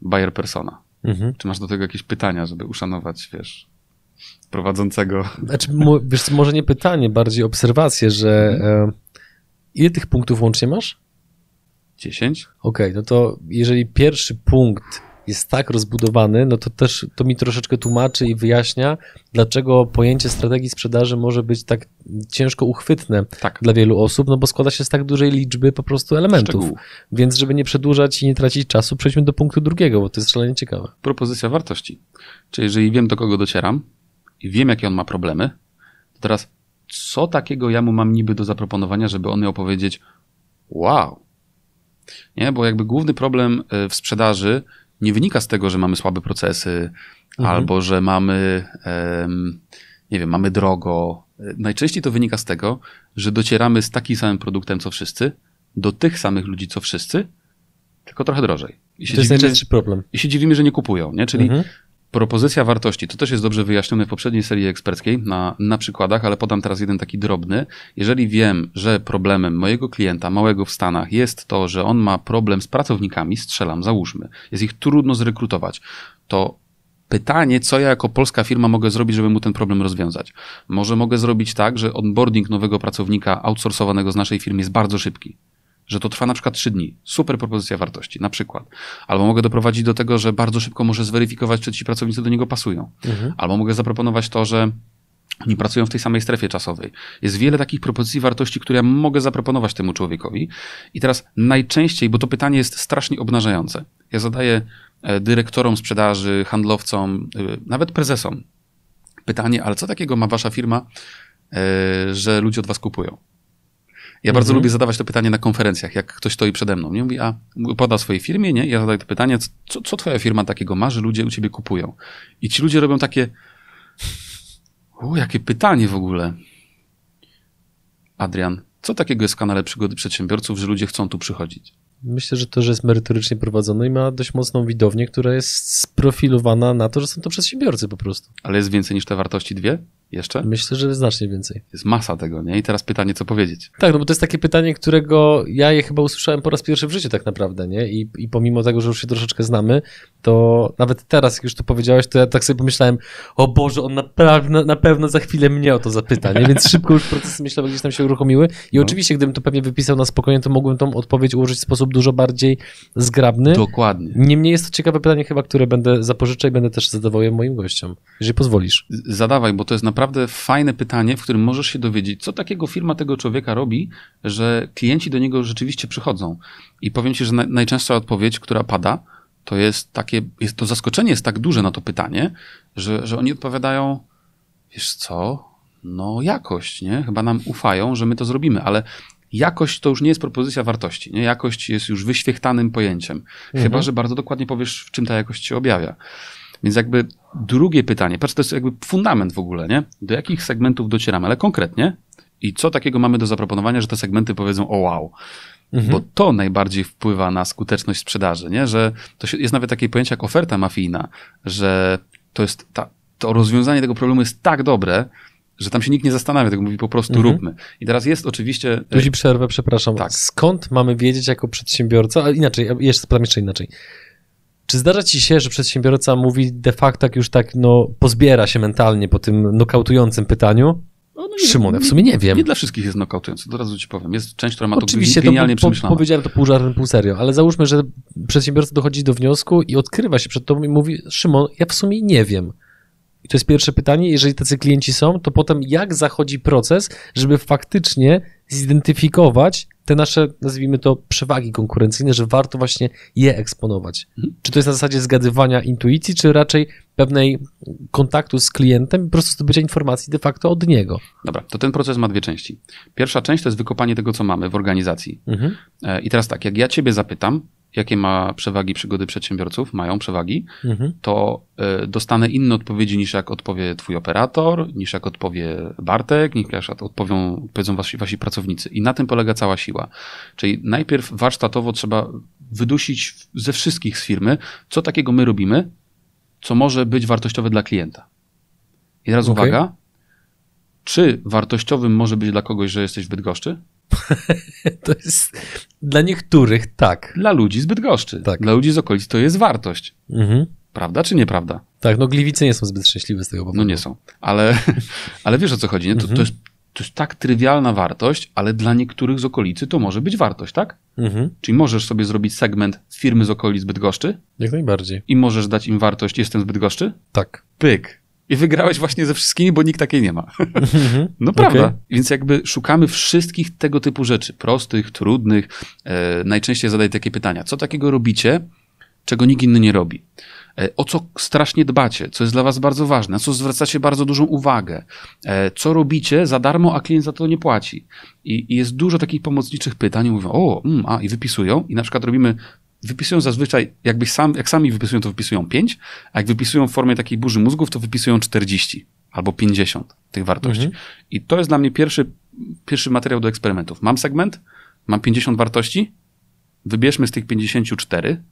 Speaker 1: buyer persona. Mhm. Czy masz do tego jakieś pytania, żeby uszanować, wiesz, prowadzącego?
Speaker 2: Znaczy, wiesz, może nie pytanie, bardziej obserwację, że mhm. e, ile tych punktów łącznie masz?
Speaker 1: 10.
Speaker 2: Okej, okay, no to jeżeli pierwszy punkt jest tak rozbudowany, no to też to mi troszeczkę tłumaczy i wyjaśnia, dlaczego pojęcie strategii sprzedaży może być tak ciężko uchwytne tak. dla wielu osób, no bo składa się z tak dużej liczby po prostu elementów. Szczegół. Więc żeby nie przedłużać i nie tracić czasu, przejdźmy do punktu drugiego, bo to jest szalenie ciekawe.
Speaker 1: Propozycja wartości. Czyli jeżeli wiem, do kogo docieram i wiem, jakie on ma problemy, to teraz co takiego ja mu mam niby do zaproponowania, żeby on miał powiedzieć wow. Nie, bo jakby główny problem e, w sprzedaży nie wynika z tego, że mamy słabe procesy mhm. albo że mamy, nie wiem, mamy drogo. Najczęściej to wynika z tego, że docieramy z takim samym produktem co wszyscy, do tych samych ludzi co wszyscy, tylko trochę drożej.
Speaker 2: I się to jest najczęstszy problem.
Speaker 1: I się dziwimy, że nie kupują, nie? Czyli mhm. Propozycja wartości, to też jest dobrze wyjaśnione w poprzedniej serii eksperckiej na, na przykładach, ale podam teraz jeden taki drobny. Jeżeli wiem, że problemem mojego klienta, małego w Stanach, jest to, że on ma problem z pracownikami, strzelam, załóżmy, jest ich trudno zrekrutować, to pytanie, co ja jako polska firma mogę zrobić, żeby mu ten problem rozwiązać. Może mogę zrobić tak, że onboarding nowego pracownika outsourcowanego z naszej firmy jest bardzo szybki że to trwa na przykład 3 dni. Super propozycja wartości, na przykład. Albo mogę doprowadzić do tego, że bardzo szybko może zweryfikować, czy ci pracownicy do niego pasują. Mhm. Albo mogę zaproponować to, że oni pracują w tej samej strefie czasowej. Jest wiele takich propozycji wartości, które ja mogę zaproponować temu człowiekowi. I teraz najczęściej, bo to pytanie jest strasznie obnażające. Ja zadaję e, dyrektorom sprzedaży, handlowcom, e, nawet prezesom pytanie, ale co takiego ma wasza firma, e, że ludzie od was kupują? Ja bardzo mhm. lubię zadawać to pytanie na konferencjach, jak ktoś stoi przede mną. Nie mówi, a poda swojej firmie, nie? Ja zadaję to pytanie, co, co twoja firma takiego ma, że ludzie u ciebie kupują? I ci ludzie robią takie, o, jakie pytanie w ogóle. Adrian, co takiego jest w kanale Przygody Przedsiębiorców, że ludzie chcą tu przychodzić?
Speaker 2: Myślę, że to, że jest merytorycznie prowadzone i ma dość mocną widownię, która jest sprofilowana na to, że są to przedsiębiorcy po prostu.
Speaker 1: Ale jest więcej niż te wartości dwie? Jeszcze?
Speaker 2: Myślę, że znacznie więcej.
Speaker 1: Jest masa tego, nie? I teraz pytanie, co powiedzieć?
Speaker 2: Tak, no bo to jest takie pytanie, którego ja je chyba usłyszałem po raz pierwszy w życiu tak naprawdę, nie? I, i pomimo tego, że już się troszeczkę znamy, to nawet teraz, jak już to powiedziałeś, to ja tak sobie pomyślałem, o Boże, on naprawdę, na pewno za chwilę mnie o to zapyta, nie? Więc szybko już procesy myślowe gdzieś tam się uruchomiły i no. oczywiście, gdybym to pewnie wypisał na spokojnie, to mógłbym tą odpowiedź ułożyć w sposób dużo bardziej zgrabny.
Speaker 1: Dokładnie.
Speaker 2: Niemniej jest to ciekawe pytanie chyba, które będę zapożyczał i będę też zadawał je moim gościom, jeżeli pozwolisz.
Speaker 1: Zadawaj, bo to jest naprawdę fajne pytanie, w którym możesz się dowiedzieć, co takiego firma tego człowieka robi, że klienci do niego rzeczywiście przychodzą. I powiem ci, że najczęstsza odpowiedź, która pada, to jest takie, jest to zaskoczenie jest tak duże na to pytanie, że, że oni odpowiadają, wiesz co, no jakość, nie? Chyba nam ufają, że my to zrobimy, ale jakość to już nie jest propozycja wartości, nie? Jakość jest już wyświechtanym pojęciem. Mhm. Chyba, że bardzo dokładnie powiesz, w czym ta jakość się objawia. Więc jakby drugie pytanie, patrz, to jest jakby fundament w ogóle, nie? Do jakich segmentów docieramy, ale konkretnie i co takiego mamy do zaproponowania, że te segmenty powiedzą o wow. Mhm. Bo to najbardziej wpływa na skuteczność sprzedaży, nie? Że to jest nawet takie pojęcie jak oferta mafijna, że to jest ta, to rozwiązanie tego problemu jest tak dobre, że tam się nikt nie zastanawia, tylko mówi po prostu mhm. róbmy. I teraz jest oczywiście...
Speaker 2: Tu przerwę, przepraszam. Tak. Skąd mamy wiedzieć jako przedsiębiorca, ale inaczej, jeszcze spytam jeszcze inaczej. Czy zdarza ci się, że przedsiębiorca mówi de facto jak już tak, no, pozbiera się mentalnie po tym nokautującym pytaniu? No, no Szymon, ja w sumie nie wiem.
Speaker 1: Nie dla wszystkich jest nokautujący, to razu ci powiem. Jest część, która ma Oczywiście, to genialnie to, przemyślane.
Speaker 2: powiedziałem to pół żartem, pół serio, ale załóżmy, że przedsiębiorca dochodzi do wniosku i odkrywa się przed tobą i mówi, Szymon, ja w sumie nie wiem. I to jest pierwsze pytanie. Jeżeli tacy klienci są, to potem jak zachodzi proces, żeby faktycznie zidentyfikować te nasze, nazwijmy to, przewagi konkurencyjne, że warto właśnie je eksponować. Mhm. Czy to jest na zasadzie zgadywania intuicji, czy raczej pewnej kontaktu z klientem i po prostu zdobycia informacji de facto od niego?
Speaker 1: Dobra, to ten proces ma dwie części. Pierwsza część to jest wykopanie tego, co mamy w organizacji. Mhm. E, I teraz tak, jak ja ciebie zapytam, jakie ma przewagi przygody przedsiębiorców, mają przewagi,
Speaker 2: Mhm.
Speaker 1: to y, dostanę inne odpowiedzi niż jak odpowie twój operator, niż jak odpowie Bartek, niż jak odpowią, odpowiedzą wasi, wasi pracownicy. I na tym polega cała siła. Czyli najpierw warsztatowo trzeba wydusić ze wszystkich z firmy, co takiego my robimy, co może być wartościowe dla klienta. I teraz
Speaker 2: Okej.
Speaker 1: uwaga, czy wartościowym może być dla kogoś, że jesteś w Bydgoszczy? *laughs*
Speaker 2: To jest dla niektórych tak.
Speaker 1: Dla ludzi z Bydgoszczy.
Speaker 2: Tak.
Speaker 1: Dla ludzi z okolic to jest wartość.
Speaker 2: Mhm.
Speaker 1: Prawda czy nieprawda?
Speaker 2: Tak, no gliwice nie są zbyt szczęśliwe z tego powodu.
Speaker 1: No nie są. Ale, *laughs* ale wiesz o co chodzi, nie? To,
Speaker 2: Mhm.
Speaker 1: to, jest, to jest tak trywialna wartość, ale dla niektórych z okolicy to może być wartość, tak?
Speaker 2: Mhm.
Speaker 1: Czyli możesz sobie zrobić segment firmy z okolic Bydgoszczy
Speaker 2: Jak najbardziej.
Speaker 1: i możesz dać im wartość jestem z Bydgoszczy?
Speaker 2: Tak.
Speaker 1: Pyk. I wygrałeś właśnie ze wszystkimi, bo nikt takiej nie ma.
Speaker 2: Mhm. *laughs*
Speaker 1: No prawda.
Speaker 2: Okej.
Speaker 1: Więc jakby szukamy wszystkich tego typu rzeczy. Prostych, trudnych. E, najczęściej zadaję takie pytania. Co takiego robicie, czego nikt inny nie robi? E, o co strasznie dbacie? Co jest dla was bardzo ważne? Na co zwracacie bardzo dużą uwagę? E, co robicie za darmo, a klient za to nie płaci? I, i jest dużo takich pomocniczych pytań. Mówią, o, mm, a, i wypisują. I na przykład robimy Wypisują zazwyczaj, jakbyś sam, jak sami wypisują, to wypisują 5, a jak wypisują w formie takiej burzy mózgów, to wypisują 40 albo 50 tych wartości.
Speaker 2: Mhm.
Speaker 1: I to jest dla mnie pierwszy, pierwszy materiał do eksperymentów. Mam segment, mam 50 wartości, wybierzmy z tych 54,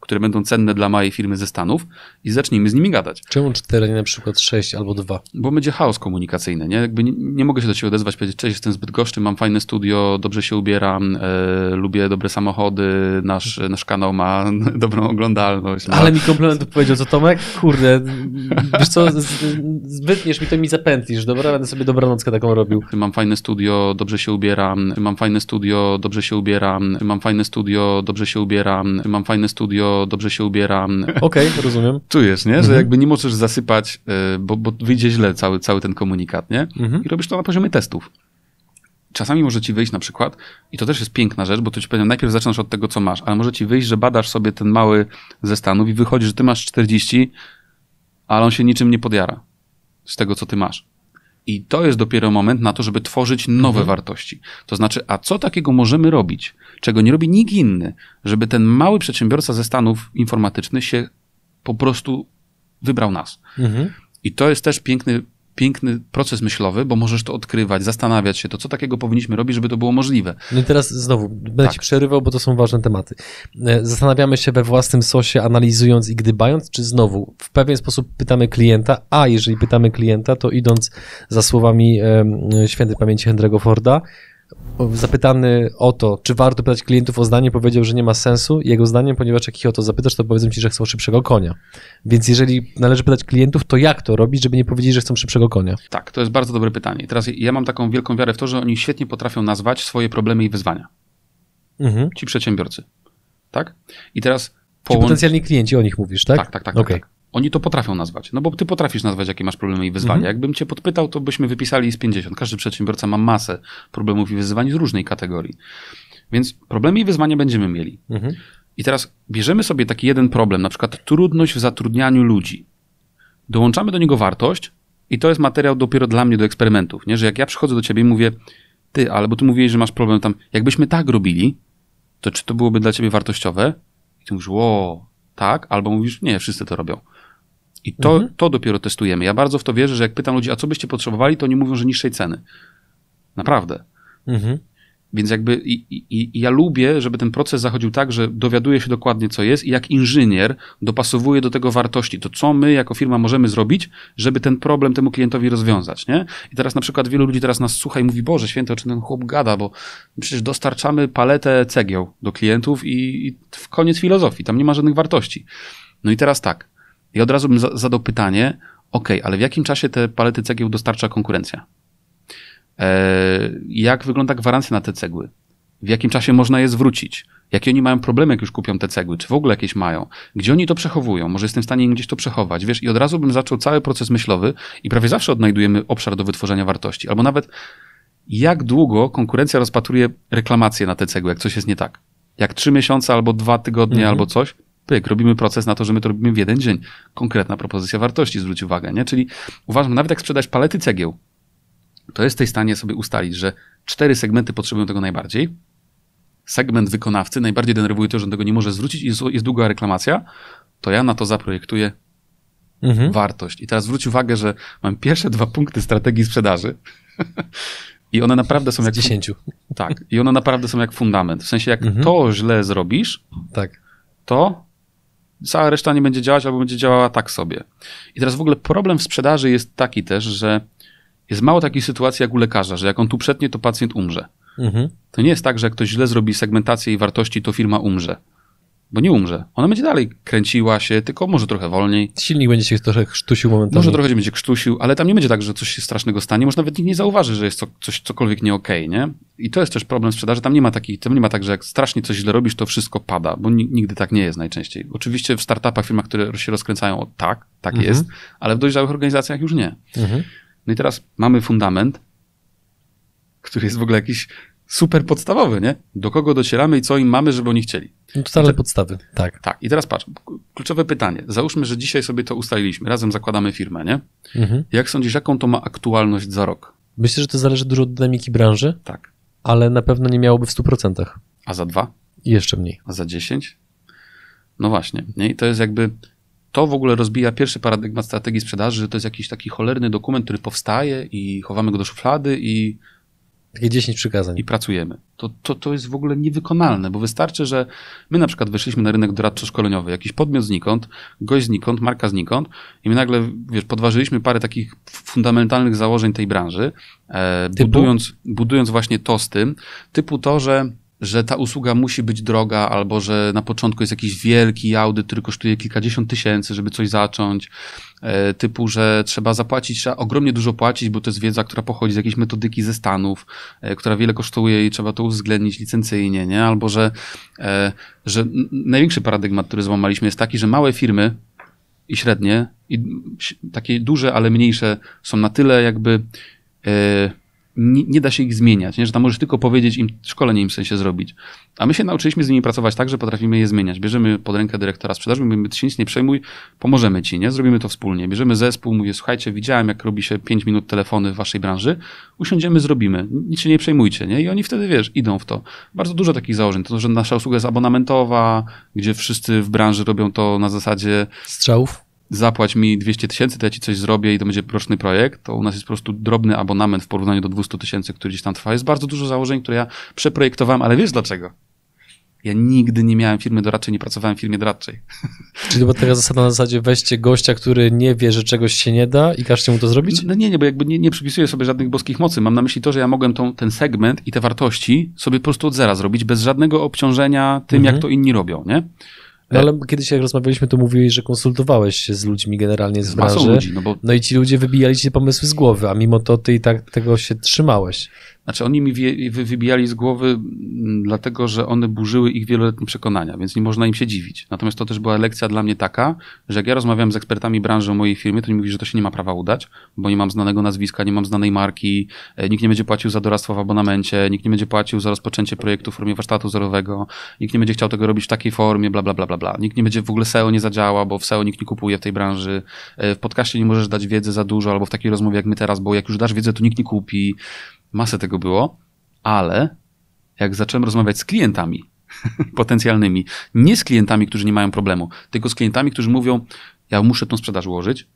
Speaker 1: które będą cenne dla mojej firmy ze Stanów i zacznijmy z nimi gadać.
Speaker 2: Czemu cztery, nie na przykład sześć albo dwa?
Speaker 1: Bo będzie chaos komunikacyjny, nie? Jakby nie, nie mogę się do ciebie odezwać, powiedzieć, cześć, jestem zbyt goszczy, mam fajne studio, dobrze się ubieram, e, lubię dobre samochody, nasz, nasz kanał ma *laughs* dobrą oglądalność.
Speaker 2: Ale mi komplement powiedział, co Tomek? Kurde, wiesz co, zbytniesz mi to mi zapętlisz, dobra? Będę sobie dobranockę taką robił.
Speaker 1: Mam fajne studio, dobrze się ubieram, mam fajne studio, dobrze się ubieram, mam fajne studio, dobrze się ubieram, mam fajne studio, dobrze się ubieram.
Speaker 2: Okej, rozumiem.
Speaker 1: Czujesz, nie? Że
Speaker 2: Mhm.
Speaker 1: jakby nie możesz zasypać, y, bo, bo wyjdzie źle cały, cały ten komunikat, nie?
Speaker 2: Mhm.
Speaker 1: I robisz to na poziomie testów. Czasami może ci wyjść na przykład, i to też jest piękna rzecz, bo to ci powiem, najpierw zaczynasz od tego, co masz, ale może ci wyjść, że badasz sobie ten mały ze Stanów i wychodzi, że ty masz 40, ale on się niczym nie podjara z tego, co ty masz. I to jest dopiero moment na to, żeby tworzyć nowe
Speaker 2: Mhm.
Speaker 1: wartości. To znaczy, a co takiego możemy robić, czego nie robi nikt inny, żeby ten mały przedsiębiorca ze Stanów informatycznych się po prostu wybrał nas.
Speaker 2: Mhm.
Speaker 1: I to jest też piękny, piękny proces myślowy, bo możesz to odkrywać, zastanawiać się, to co takiego powinniśmy robić, żeby to było możliwe.
Speaker 2: No i teraz znowu, będę
Speaker 1: Tak.
Speaker 2: ci przerywał, bo to są ważne tematy. E, Zastanawiamy się we własnym sosie, analizując i gdybając, czy znowu w pewien sposób pytamy klienta, a jeżeli pytamy klienta, to idąc za słowami em, świętej pamięci Henry'ego Forda, zapytany o to, czy warto pytać klientów o zdanie, powiedział, że nie ma sensu. Jego zdaniem, ponieważ jak ich o to zapytasz, to powiedzą ci, że chcą szybszego konia. Więc jeżeli należy pytać klientów, to jak to robić, żeby nie powiedzieć, że chcą szybszego konia?
Speaker 1: Tak, to jest bardzo dobre pytanie. Teraz ja mam taką wielką wiarę w to, że oni świetnie potrafią nazwać swoje problemy i wyzwania.
Speaker 2: Mhm.
Speaker 1: Ci przedsiębiorcy. Tak? I teraz
Speaker 2: Ci
Speaker 1: połącz...
Speaker 2: potencjalni klienci, o nich mówisz, tak?
Speaker 1: Tak, tak, tak. Tak, tak. Oni to potrafią nazwać. No bo ty potrafisz nazwać, jakie masz problemy i wyzwania.
Speaker 2: Mhm.
Speaker 1: Jakbym cię podpytał, to byśmy wypisali z 50. Każdy przedsiębiorca ma masę problemów i wyzwań z różnej kategorii. Więc problemy i wyzwania będziemy mieli.
Speaker 2: Mhm.
Speaker 1: I teraz bierzemy sobie taki jeden problem, na przykład trudność w zatrudnianiu ludzi. Dołączamy do niego wartość i to jest materiał dopiero dla mnie do eksperymentów, nie? Że jak ja przychodzę do ciebie i mówię, ty, ale bo ty mówiłeś, że masz problem tam, jakbyśmy tak robili, to czy to byłoby dla ciebie wartościowe? I ty mówisz, o, tak, albo mówisz, nie, wszyscy to robią. I to,
Speaker 2: Mhm.
Speaker 1: to dopiero testujemy. Ja bardzo w to wierzę, że jak pytam ludzi, a co byście potrzebowali, to oni mówią, że niższej ceny. Naprawdę.
Speaker 2: Mhm.
Speaker 1: Więc jakby i, i, i ja lubię, żeby ten proces zachodził tak, że dowiaduję się dokładnie, co jest i jak inżynier dopasowuje do tego wartości. To co my jako firma możemy zrobić, żeby ten problem temu klientowi rozwiązać, nie? I teraz na przykład wielu ludzi teraz nas słucha i mówi, Boże święty, o czym ten chłop gada, bo przecież dostarczamy paletę cegieł do klientów i, i w koniec filozofii, tam nie ma żadnych wartości. No i teraz tak, i od razu bym za- zadał pytanie, ok, ale w jakim czasie te palety cegieł dostarcza konkurencja? E, jak wygląda gwarancja na te cegły? W jakim czasie można je zwrócić? Jakie oni mają problemy, jak już kupią te cegły? Czy w ogóle jakieś mają? Gdzie oni to przechowują? Może jestem w stanie im gdzieś to przechować? Wiesz, i od razu bym zaczął cały proces myślowy i prawie zawsze odnajdujemy obszar do wytworzenia wartości. Albo nawet jak długo konkurencja rozpatruje reklamacje na te cegły, jak coś jest nie tak. Jak trzy miesiące, albo dwa tygodnie,
Speaker 2: Mhm.
Speaker 1: albo coś, pyk, robimy proces na to, że my to robimy w jeden dzień. Konkretna propozycja wartości, zwróć uwagę, nie? Czyli uważam, nawet jak sprzedać palety cegieł, to jesteś w stanie sobie ustalić, że cztery segmenty potrzebują tego najbardziej segment wykonawcy najbardziej denerwuje to, że on tego nie może zwrócić i jest, jest długa reklamacja, to ja na to zaprojektuję
Speaker 2: Mhm.
Speaker 1: wartość. I teraz zwróć uwagę, że mam pierwsze dwa punkty strategii sprzedaży *laughs* i one naprawdę są
Speaker 2: Z
Speaker 1: jak...
Speaker 2: 10.
Speaker 1: Tak, i one naprawdę są jak fundament. W sensie, jak
Speaker 2: Mhm.
Speaker 1: to źle zrobisz,
Speaker 2: Tak.
Speaker 1: to cała reszta nie będzie działać albo będzie działała tak sobie. I teraz w ogóle problem w sprzedaży jest taki też, że jest mało takich sytuacji jak u lekarza, że jak on tu przetnie, to pacjent umrze.
Speaker 2: Mhm.
Speaker 1: To nie jest tak, że jak ktoś źle zrobi segmentację i wartości, to firma umrze. Bo nie umrze. Ona będzie dalej kręciła się, tylko może trochę wolniej.
Speaker 2: Silnik będzie się trochę sztusił momentami.
Speaker 1: Może trochę będzie krztusił, ale tam nie będzie tak, że coś się strasznego stanie. Może nawet nikt nie zauważy, że jest co, coś cokolwiek nie okej, nie? I to jest też problem sprzedaży. Tam nie ma takich, tam nie ma tak, że jak strasznie coś źle robisz, to wszystko pada, bo ni- nigdy tak nie jest najczęściej. Oczywiście w startupach, firmach, które się rozkręcają, tak, tak
Speaker 2: Mhm.
Speaker 1: jest, ale w dojrzałych organizacjach już nie.
Speaker 2: Mhm.
Speaker 1: No i teraz mamy fundament, który jest w ogóle jakiś super podstawowy, nie? Do kogo docieramy i co im mamy, żeby oni chcieli.
Speaker 2: No totalne podstawy. Tak.
Speaker 1: Tak, i teraz patrz, kluczowe pytanie. Załóżmy, że dzisiaj sobie to ustaliliśmy, razem zakładamy firmę, nie?
Speaker 2: Mhm.
Speaker 1: Jak sądzisz, jaką to ma aktualność za rok?
Speaker 2: Myślę, że to zależy dużo od dynamiki branży,
Speaker 1: Tak.
Speaker 2: ale na pewno nie miałoby w 100%.
Speaker 1: A za dwa?
Speaker 2: I jeszcze mniej.
Speaker 1: A za dziesięć? No właśnie. Nie? I to jest jakby. To w ogóle rozbija pierwszy paradygmat strategii sprzedaży, że to jest jakiś taki cholerny dokument, który powstaje i chowamy go do szuflady i,
Speaker 2: Takie 10 przykazań.
Speaker 1: i pracujemy. To, to, to jest w ogóle niewykonalne, bo wystarczy, że my na przykład weszliśmy na rynek doradczo-szkoleniowy, jakiś podmiot znikąd, gość znikąd, marka znikąd i my nagle, wiesz, podważyliśmy parę takich fundamentalnych założeń tej branży, e, budując, budując właśnie to z tym, typu to, że że ta usługa musi być droga, albo że na początku jest jakiś wielki audyt, który kosztuje kilkadziesiąt tysięcy, żeby coś zacząć, e, typu, że trzeba zapłacić, trzeba ogromnie dużo płacić, bo to jest wiedza, która pochodzi z jakiejś metodyki ze Stanów, e, która wiele kosztuje i trzeba to uwzględnić licencyjnie, nie? Albo, że, e, że największy paradygmat, który złamaliśmy jest taki, że małe firmy i średnie, i takie duże, ale mniejsze są na tyle jakby nie, nie da się ich zmieniać, nie? że tam możesz tylko powiedzieć im, szkolenie im w sensie zrobić. A my się nauczyliśmy z nimi pracować tak, że potrafimy je zmieniać. Bierzemy pod rękę dyrektora sprzedaży, mówimy, ty się nic nie przejmuj, pomożemy ci, nie? Zrobimy to wspólnie. Bierzemy zespół, mówię, słuchajcie, widziałem, jak robi się 5 minut telefony w waszej branży, usiądziemy, zrobimy. Nic się nie przejmujcie, nie? I oni wtedy, wiesz, idą w to. Bardzo dużo takich założeń. To, że nasza usługa jest abonamentowa, gdzie wszyscy w branży robią to na zasadzie
Speaker 2: Strzałów?
Speaker 1: Zapłać mi 200 tysięcy, to ja ci coś zrobię i to będzie roczny projekt, to u nas jest po prostu drobny abonament w porównaniu do 200 tysięcy, który gdzieś tam trwa. Jest bardzo dużo założeń, które ja przeprojektowałem, ale wiesz dlaczego? Ja nigdy nie miałem firmy doradczej, nie pracowałem w firmie doradczej. *laughs*
Speaker 2: Czyli to była taka zasada na zasadzie weźcie gościa, który nie wie, że czegoś się nie da i każcie mu to zrobić?
Speaker 1: No nie, nie, bo jakby nie, nie przypisuję sobie żadnych boskich mocy. Mam na myśli to, że ja mogłem tą, ten segment i te wartości sobie po prostu od zera zrobić, bez żadnego obciążenia tym,
Speaker 2: Mhm.
Speaker 1: jak to inni robią, nie?
Speaker 2: No ale kiedyś jak rozmawialiśmy, to mówiłeś, że konsultowałeś się z ludźmi generalnie z
Speaker 1: Z
Speaker 2: branży.
Speaker 1: ludzi, no bo
Speaker 2: No i ci ludzie wybijali ci pomysły z głowy, a mimo to ty i tak tego się trzymałeś.
Speaker 1: Znaczy oni mi wybijali z głowy, dlatego że one burzyły ich wieloletnie przekonania, więc nie można im się dziwić. Natomiast to też była lekcja dla mnie taka, że jak ja rozmawiam z ekspertami branży o mojej firmie, to oni mówi, że to się nie ma prawa udać, bo nie mam znanego nazwiska, nie mam znanej marki, e, nikt nie będzie płacił za doradztwo w abonamencie, nikt nie będzie płacił za rozpoczęcie projektu w formie warsztatu zerowego, nikt nie będzie chciał tego robić w takiej formie, bla, bla, bla, bla, bla. Nikt nie będzie w ogóle SEO nie zadziała, bo w SEO nikt nie kupuje w tej branży. E, W podcaście nie możesz dać wiedzy za dużo, albo w takiej rozmowie jak my teraz, bo jak już dasz wiedzę, to nikt nie kupi. Masę tego było, ale jak zacząłem rozmawiać z klientami *laughs* potencjalnymi, nie z klientami, którzy nie mają problemu, tylko z klientami, którzy mówią, ja muszę tą sprzedaż ułożyć,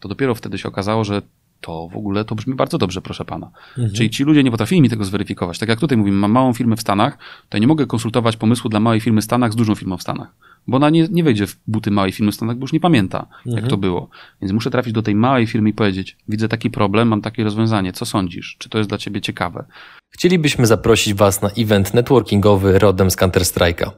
Speaker 1: to dopiero wtedy się okazało, że to w ogóle to brzmi bardzo dobrze, proszę pana.
Speaker 2: Mhm.
Speaker 1: Czyli ci ludzie nie potrafili mi tego zweryfikować. Tak jak tutaj mówimy, mam małą firmę w Stanach, to ja nie mogę konsultować pomysłu dla małej firmy w Stanach z dużą firmą w Stanach. Bo ona nie, nie wejdzie w buty małej firmy w Stanach, bo już nie pamięta, jak
Speaker 2: Mhm.
Speaker 1: to było. Więc muszę trafić do tej małej firmy i powiedzieć, widzę taki problem, mam takie rozwiązanie, co sądzisz? Czy to jest dla ciebie ciekawe?
Speaker 2: Chcielibyśmy zaprosić Was na event networkingowy rodem z Counter-Strike'a.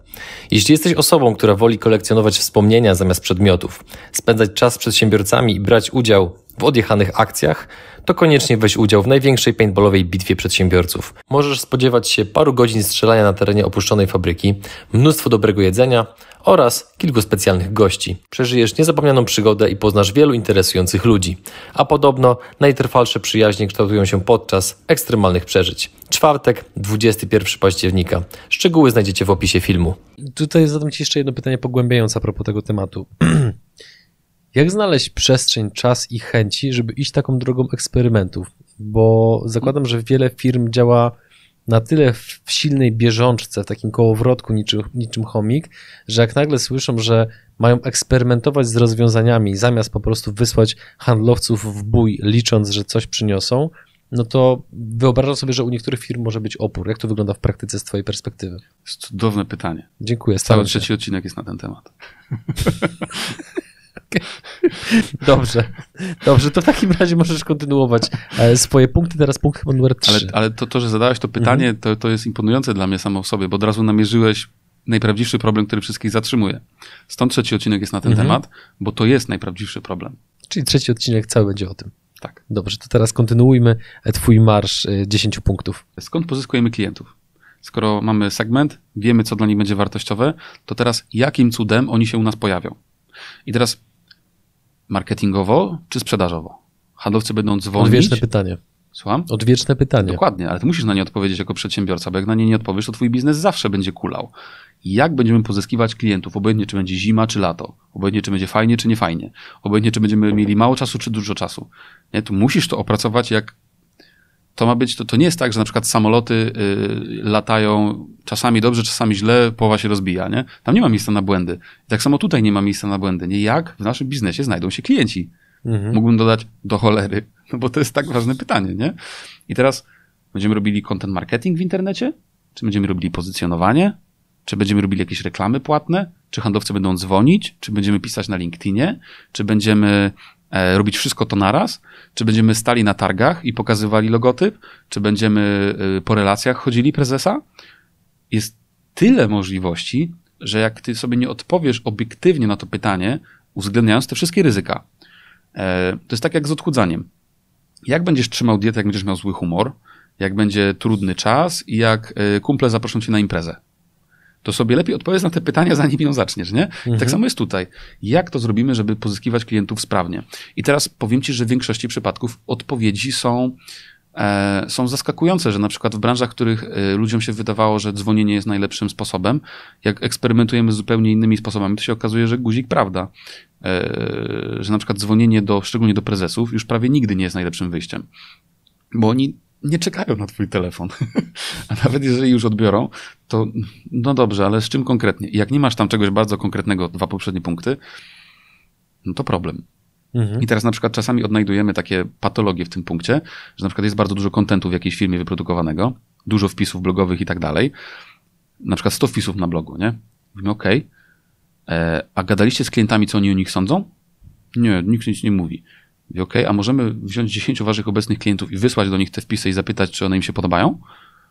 Speaker 2: Jeśli jesteś osobą, która woli kolekcjonować wspomnienia zamiast przedmiotów, spędzać czas z przedsiębiorcami i brać udział w odjechanych akcjach, to koniecznie weź udział w największej paintballowej bitwie przedsiębiorców. Możesz spodziewać się paru godzin strzelania na terenie opuszczonej fabryki, mnóstwo dobrego jedzenia oraz kilku specjalnych gości. Przeżyjesz niezapomnianą przygodę i poznasz wielu interesujących ludzi. A podobno najtrwalsze przyjaźnie kształtują się podczas ekstremalnych przeżyć. Czwartek, 21 października. Szczegóły znajdziecie w opisie filmu. Tutaj zadam Ci jeszcze jedno pytanie pogłębiające a propos tego tematu. *clears throat* Jak znaleźć przestrzeń, czas i chęci, żeby iść taką drogą eksperymentów? Bo zakładam, że wiele firm działa na tyle w silnej bieżączce, w takim kołowrotku niczym, niczym chomik, że jak nagle słyszą, że mają eksperymentować z rozwiązaniami, zamiast po prostu wysłać handlowców w bój, licząc, że coś przyniosą, no to wyobrażam sobie, że u niektórych firm może być opór. Jak to wygląda w praktyce z Twojej perspektywy?
Speaker 1: Cudowne pytanie.
Speaker 2: Dziękuję.
Speaker 1: Cały trzeci odcinek jest na ten temat. *laughs*
Speaker 2: Dobrze. Dobrze, to w takim razie możesz kontynuować e, swoje punkty. Teraz punkt chyba numer 3.
Speaker 1: Ale, ale to, to, że zadałeś to pytanie, mhm. to, to jest imponujące dla mnie samo w sobie, bo od razu namierzyłeś najprawdziwszy problem, który wszystkich zatrzymuje. Stąd trzeci odcinek jest na ten mhm. temat, bo to jest najprawdziwszy problem.
Speaker 2: Czyli trzeci odcinek cały będzie o tym.
Speaker 1: Tak.
Speaker 2: Dobrze, to teraz kontynuujmy e, twój marsz 10 e, punktów.
Speaker 1: Skąd pozyskujemy klientów? Skoro mamy segment, wiemy, co dla nich będzie wartościowe, to teraz jakim cudem oni się u nas pojawią? I teraz marketingowo czy sprzedażowo? Handlowcy będą dzwonić.
Speaker 2: Odwieczne pytanie.
Speaker 1: Słucham?
Speaker 2: Odwieczne pytanie.
Speaker 1: Dokładnie, ale ty musisz na nie odpowiedzieć jako przedsiębiorca, bo jak na nie nie odpowiesz, to twój biznes zawsze będzie kulał. Jak będziemy pozyskiwać klientów, obojętnie czy będzie zima, czy lato, obojętnie czy będzie fajnie, czy nie fajnie, obojętnie czy będziemy mieli mało czasu, czy dużo czasu. Nie? Tu musisz to opracować jak to ma być, to, to nie jest tak, że na przykład samoloty y, latają czasami dobrze, czasami źle, połowa się rozbija, nie? Tam nie ma miejsca na błędy. I tak samo tutaj nie ma miejsca na błędy, nie? Jak w naszym biznesie znajdą się klienci? Mhm. Mógłbym dodać do cholery, *laughs* no bo to jest tak ważne pytanie, nie? I teraz będziemy robili content marketing w internecie? Czy będziemy robili pozycjonowanie? Czy będziemy robili jakieś reklamy płatne? Czy handlowcy będą dzwonić? Czy będziemy pisać na LinkedInie? Czy będziemy robić wszystko to naraz? Czy będziemy stali na targach i pokazywali logotyp? Czy będziemy e, po relacjach chodzili prezesa? Jest tyle możliwości, że jak ty sobie nie odpowiesz obiektywnie na to pytanie, uwzględniając te wszystkie ryzyka, e, to jest tak jak z odchudzaniem. Jak będziesz trzymał dietę, jak będziesz miał zły humor, jak będzie trudny czas i jak e, kumple zaproszą cię na imprezę? To sobie lepiej odpowiedz na te pytania, zanim ją zaczniesz, nie? Tak mhm. Tak samo jest tutaj. Jak to zrobimy, żeby pozyskiwać klientów sprawnie? I teraz powiem ci, że w większości przypadków odpowiedzi są, e, są zaskakujące, że na przykład w branżach, w których e, ludziom się wydawało, że dzwonienie jest najlepszym sposobem, jak eksperymentujemy z zupełnie innymi sposobami, to się okazuje, że guzik prawda. E, że na przykład dzwonienie do, szczególnie do prezesów, już prawie nigdy nie jest najlepszym wyjściem. Bo oni nie czekają na twój telefon. *laughs* A nawet jeżeli już odbiorą, to no dobrze, ale z czym konkretnie? jak nie masz tam czegoś bardzo konkretnego, dwa poprzednie punkty, no to problem. Mhm. I teraz na przykład czasami odnajdujemy takie patologie w tym punkcie, że na przykład jest bardzo dużo kontentu w jakiejś firmie wyprodukowanego, dużo wpisów blogowych i tak dalej. Na przykład 100 wpisów na blogu, nie? Mówimy, OK, e, a gadaliście z klientami, co oni o nich sądzą? Nie, nikt nic nie mówi. I OK, a możemy wziąć 10 waszych obecnych klientów i wysłać do nich te wpisy i zapytać, czy one im się podobają?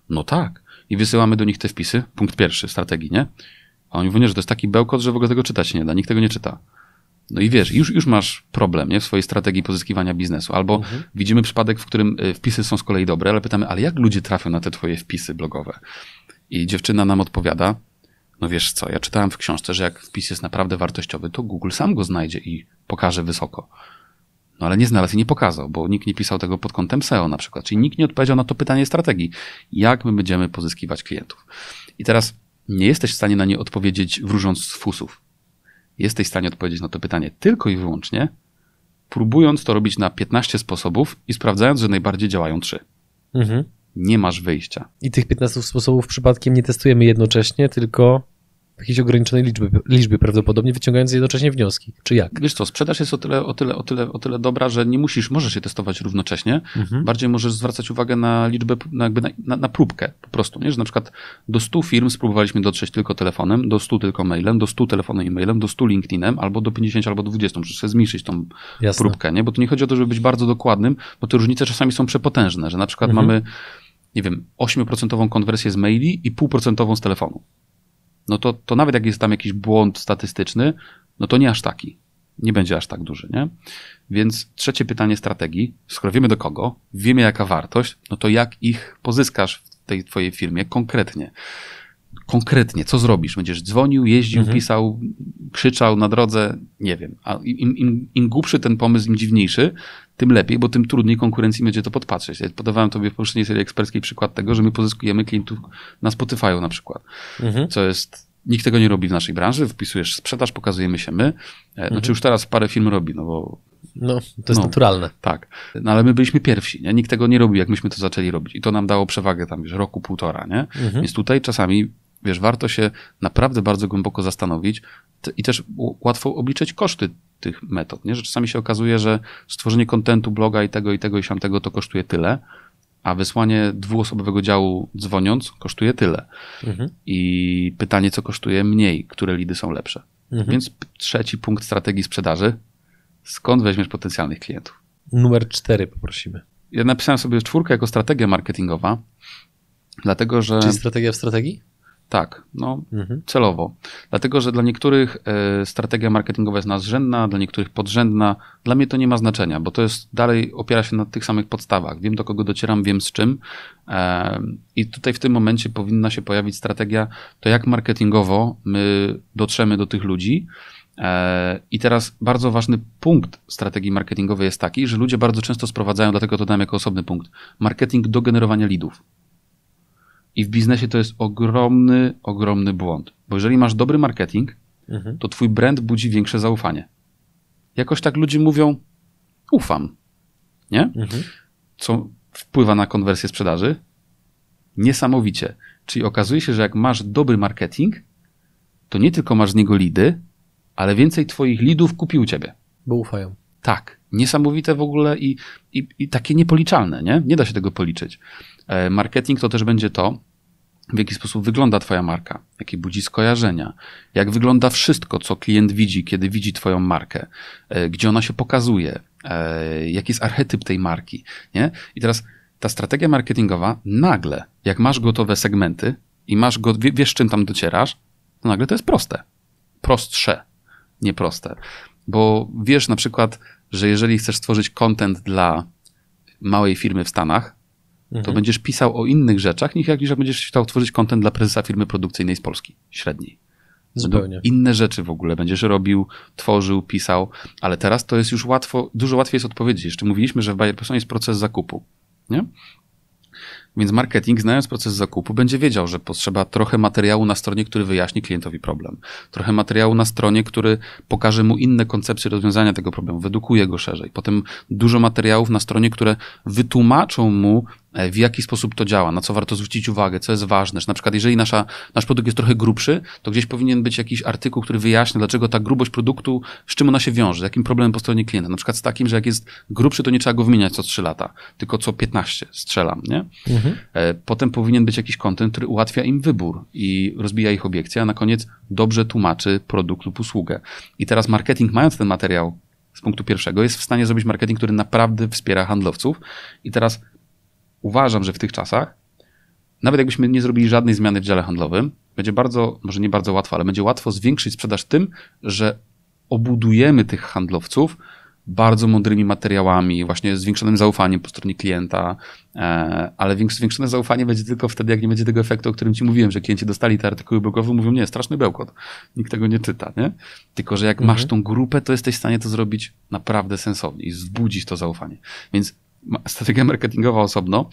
Speaker 1: No tak. I wysyłamy do nich te wpisy. Punkt pierwszy strategii, nie? A oni mówią, że to jest taki bełkot, że w ogóle tego czytać nie da. Nikt tego nie czyta. No i wiesz, już, już masz problem nie? w swojej strategii pozyskiwania biznesu. Albo mhm. widzimy przypadek, w którym y, wpisy są z kolei dobre, ale pytamy, ale jak ludzie trafią na te twoje wpisy blogowe? I dziewczyna nam odpowiada, no wiesz co, ja czytałem w książce, że jak wpis jest naprawdę wartościowy, to Google sam go znajdzie i pokaże wysoko. No ale nie znalazł i nie pokazał, bo nikt nie pisał tego pod kątem SEO na przykład. Czyli nikt nie odpowiedział na to pytanie strategii. Jak my będziemy pozyskiwać klientów? I teraz nie jesteś w stanie na nie odpowiedzieć wróżąc z fusów. Jesteś w stanie odpowiedzieć na to pytanie tylko i wyłącznie, próbując to robić na 15 sposobów i sprawdzając, że najbardziej działają trzy. Mhm. Nie masz wyjścia.
Speaker 2: I tych 15 sposobów przypadkiem nie testujemy jednocześnie, tylko jakiejś ograniczonej liczby, liczby prawdopodobnie, wyciągając jednocześnie wnioski. Czy jak?
Speaker 1: Wiesz co, sprzedaż jest o tyle, o tyle, o tyle, o tyle dobra, że nie musisz, możesz się testować równocześnie. Mhm. Bardziej możesz zwracać uwagę na liczbę, na, jakby na, na, na, próbkę po prostu, nie? Że na przykład do 100 firm spróbowaliśmy dotrzeć tylko telefonem, do 100 tylko mailem, do 100 telefonem i mailem, do 100 LinkedInem, albo do 50, albo do 20. Muszę sobie zmniejszyć tą Jasne. próbkę, nie? Bo tu nie chodzi o to, żeby być bardzo dokładnym, bo te różnice czasami są przepotężne, że na przykład mhm. mamy nie wiem, 8% konwersję z maili i 0,5% z telefonu no to, to nawet jak jest tam jakiś błąd statystyczny, no to nie aż taki. Nie będzie aż tak duży, nie? Więc trzecie pytanie strategii. Skoro wiemy do kogo, wiemy jaka wartość, no to jak ich pozyskasz w tej twojej firmie konkretnie? Konkretnie, co zrobisz? Będziesz dzwonił, jeździł, mhm. pisał, krzyczał na drodze? Nie wiem. A im, im, im głupszy ten pomysł, im dziwniejszy, tym lepiej, bo tym trudniej konkurencji będzie to podpatrzeć. Ja podawałem tobie w poprzedniej serii eksperckiej przykład tego, że my pozyskujemy klientów na Spotify'u na przykład, mhm. co jest Nikt tego nie robi w naszej branży, wpisujesz sprzedaż, pokazujemy się my. E, znaczy mhm. już teraz parę firm robi, no bo
Speaker 2: No, to jest
Speaker 1: No.
Speaker 2: naturalne.
Speaker 1: Tak. No ale my byliśmy pierwsi, nie? Nikt tego nie robił, jak myśmy to zaczęli robić. I to nam dało przewagę tam, wiesz, roku, półtora, nie?
Speaker 2: Mhm.
Speaker 1: Więc tutaj czasami, wiesz, warto się naprawdę bardzo głęboko zastanowić i też łatwo obliczyć koszty tych metod, nie? Że czasami się okazuje, że stworzenie kontentu, bloga i tego, i tego, i siamtego to kosztuje tyle, a wysłanie dwuosobowego działu dzwoniąc kosztuje tyle.
Speaker 2: Mhm.
Speaker 1: I pytanie, co kosztuje mniej, które lidy są lepsze.
Speaker 2: Mhm.
Speaker 1: Więc trzeci punkt strategii sprzedaży. Skąd weźmiesz potencjalnych klientów?
Speaker 2: Numer cztery poprosimy.
Speaker 1: Ja napisałem sobie czwórkę jako strategia marketingowa, dlatego że
Speaker 2: Czyli strategia w strategii?
Speaker 1: tak, no
Speaker 2: Mhm.
Speaker 1: celowo. Dlatego, że dla niektórych e, strategia marketingowa jest nadrzędna, dla niektórych podrzędna. Dla mnie to nie ma znaczenia, bo to jest dalej opiera się na tych samych podstawach. Wiem do kogo docieram, wiem z czym. E, I tutaj w tym momencie powinna się pojawić strategia, to jak marketingowo my dotrzemy do tych ludzi. E, I teraz bardzo ważny punkt strategii marketingowej jest taki, że ludzie bardzo często sprowadzają, dlatego to dam jako osobny punkt, marketing do generowania lidów. I w biznesie to jest ogromny, ogromny błąd. Bo jeżeli masz dobry marketing,
Speaker 2: Mhm.
Speaker 1: to twój brand budzi większe zaufanie. Jakoś tak ludzie mówią, ufam. Nie?
Speaker 2: Mhm.
Speaker 1: Co wpływa na konwersję sprzedaży? Niesamowicie. Czyli okazuje się, że jak masz dobry marketing, to nie tylko masz z niego lidy, ale więcej twoich lidów kupi u ciebie.
Speaker 2: Bo ufają.
Speaker 1: Tak, niesamowite w ogóle i, i, i takie niepoliczalne, nie? Nie da się tego policzyć. E, Marketing to też będzie to, w jaki sposób wygląda Twoja marka, jakie budzi skojarzenia, jak wygląda wszystko, co klient widzi, kiedy widzi Twoją markę, e, gdzie ona się pokazuje, e, jaki jest archetyp tej marki, nie? I teraz ta strategia marketingowa nagle, jak masz gotowe segmenty i masz go, wie- wiesz, czym tam docierasz, to nagle to jest proste. Prostsze, nie proste. Bo wiesz na przykład, że jeżeli chcesz stworzyć content dla małej firmy w Stanach, to
Speaker 2: Mhm.
Speaker 1: będziesz pisał o innych rzeczach, niż jak niż jak będziesz chciał tworzyć content dla prezesa firmy produkcyjnej z Polski, średniej.
Speaker 2: Zupełnie.
Speaker 1: Inne rzeczy w ogóle będziesz robił, tworzył, pisał, ale teraz to jest już łatwo, dużo łatwiej jest odpowiedzieć. Jeszcze mówiliśmy, że w Bayer Persona jest proces zakupu, nie? Więc marketing, znając proces zakupu, będzie wiedział, że potrzeba trochę materiału na stronie, który wyjaśni klientowi problem. Trochę materiału na stronie, który pokaże mu inne koncepcje rozwiązania tego problemu, wydukuje go szerzej. Potem dużo materiałów na stronie, które wytłumaczą mu, w jaki sposób to działa, na co warto zwrócić uwagę, co jest ważne. Że na przykład, jeżeli nasza, nasz produkt jest trochę grubszy, to gdzieś powinien być jakiś artykuł, który wyjaśnia, dlaczego ta grubość produktu, z czym ona się wiąże, z jakim problemem po stronie klienta. Na przykład z takim, że jak jest grubszy, to nie trzeba go wymieniać co 3 lata, tylko co 15 strzelam, nie?
Speaker 2: Mhm.
Speaker 1: E, Potem powinien być jakiś kontent, który ułatwia im wybór i rozbija ich obiekcje, a na koniec dobrze tłumaczy produkt lub usługę. I teraz marketing, mając ten materiał z punktu pierwszego, jest w stanie zrobić marketing, który naprawdę wspiera handlowców. I teraz uważam, że w tych czasach, nawet jakbyśmy nie zrobili żadnej zmiany w dziale handlowym, będzie bardzo, może nie bardzo łatwo, ale będzie łatwo zwiększyć sprzedaż tym, że obudujemy tych handlowców bardzo mądrymi materiałami, właśnie zwiększonym zaufaniem po stronie klienta, e, ale zwiększone zaufanie będzie tylko wtedy, jak nie będzie tego efektu, o którym ci mówiłem, że klienci dostali te artykuły blogowe, mówią, nie, straszny bełkot, nikt tego nie czyta, nie? Tylko, że jak
Speaker 2: Mhm.
Speaker 1: masz tą grupę, to jesteś w stanie to zrobić naprawdę sensownie i wzbudzić to zaufanie. Więc strategia marketingowa osobno,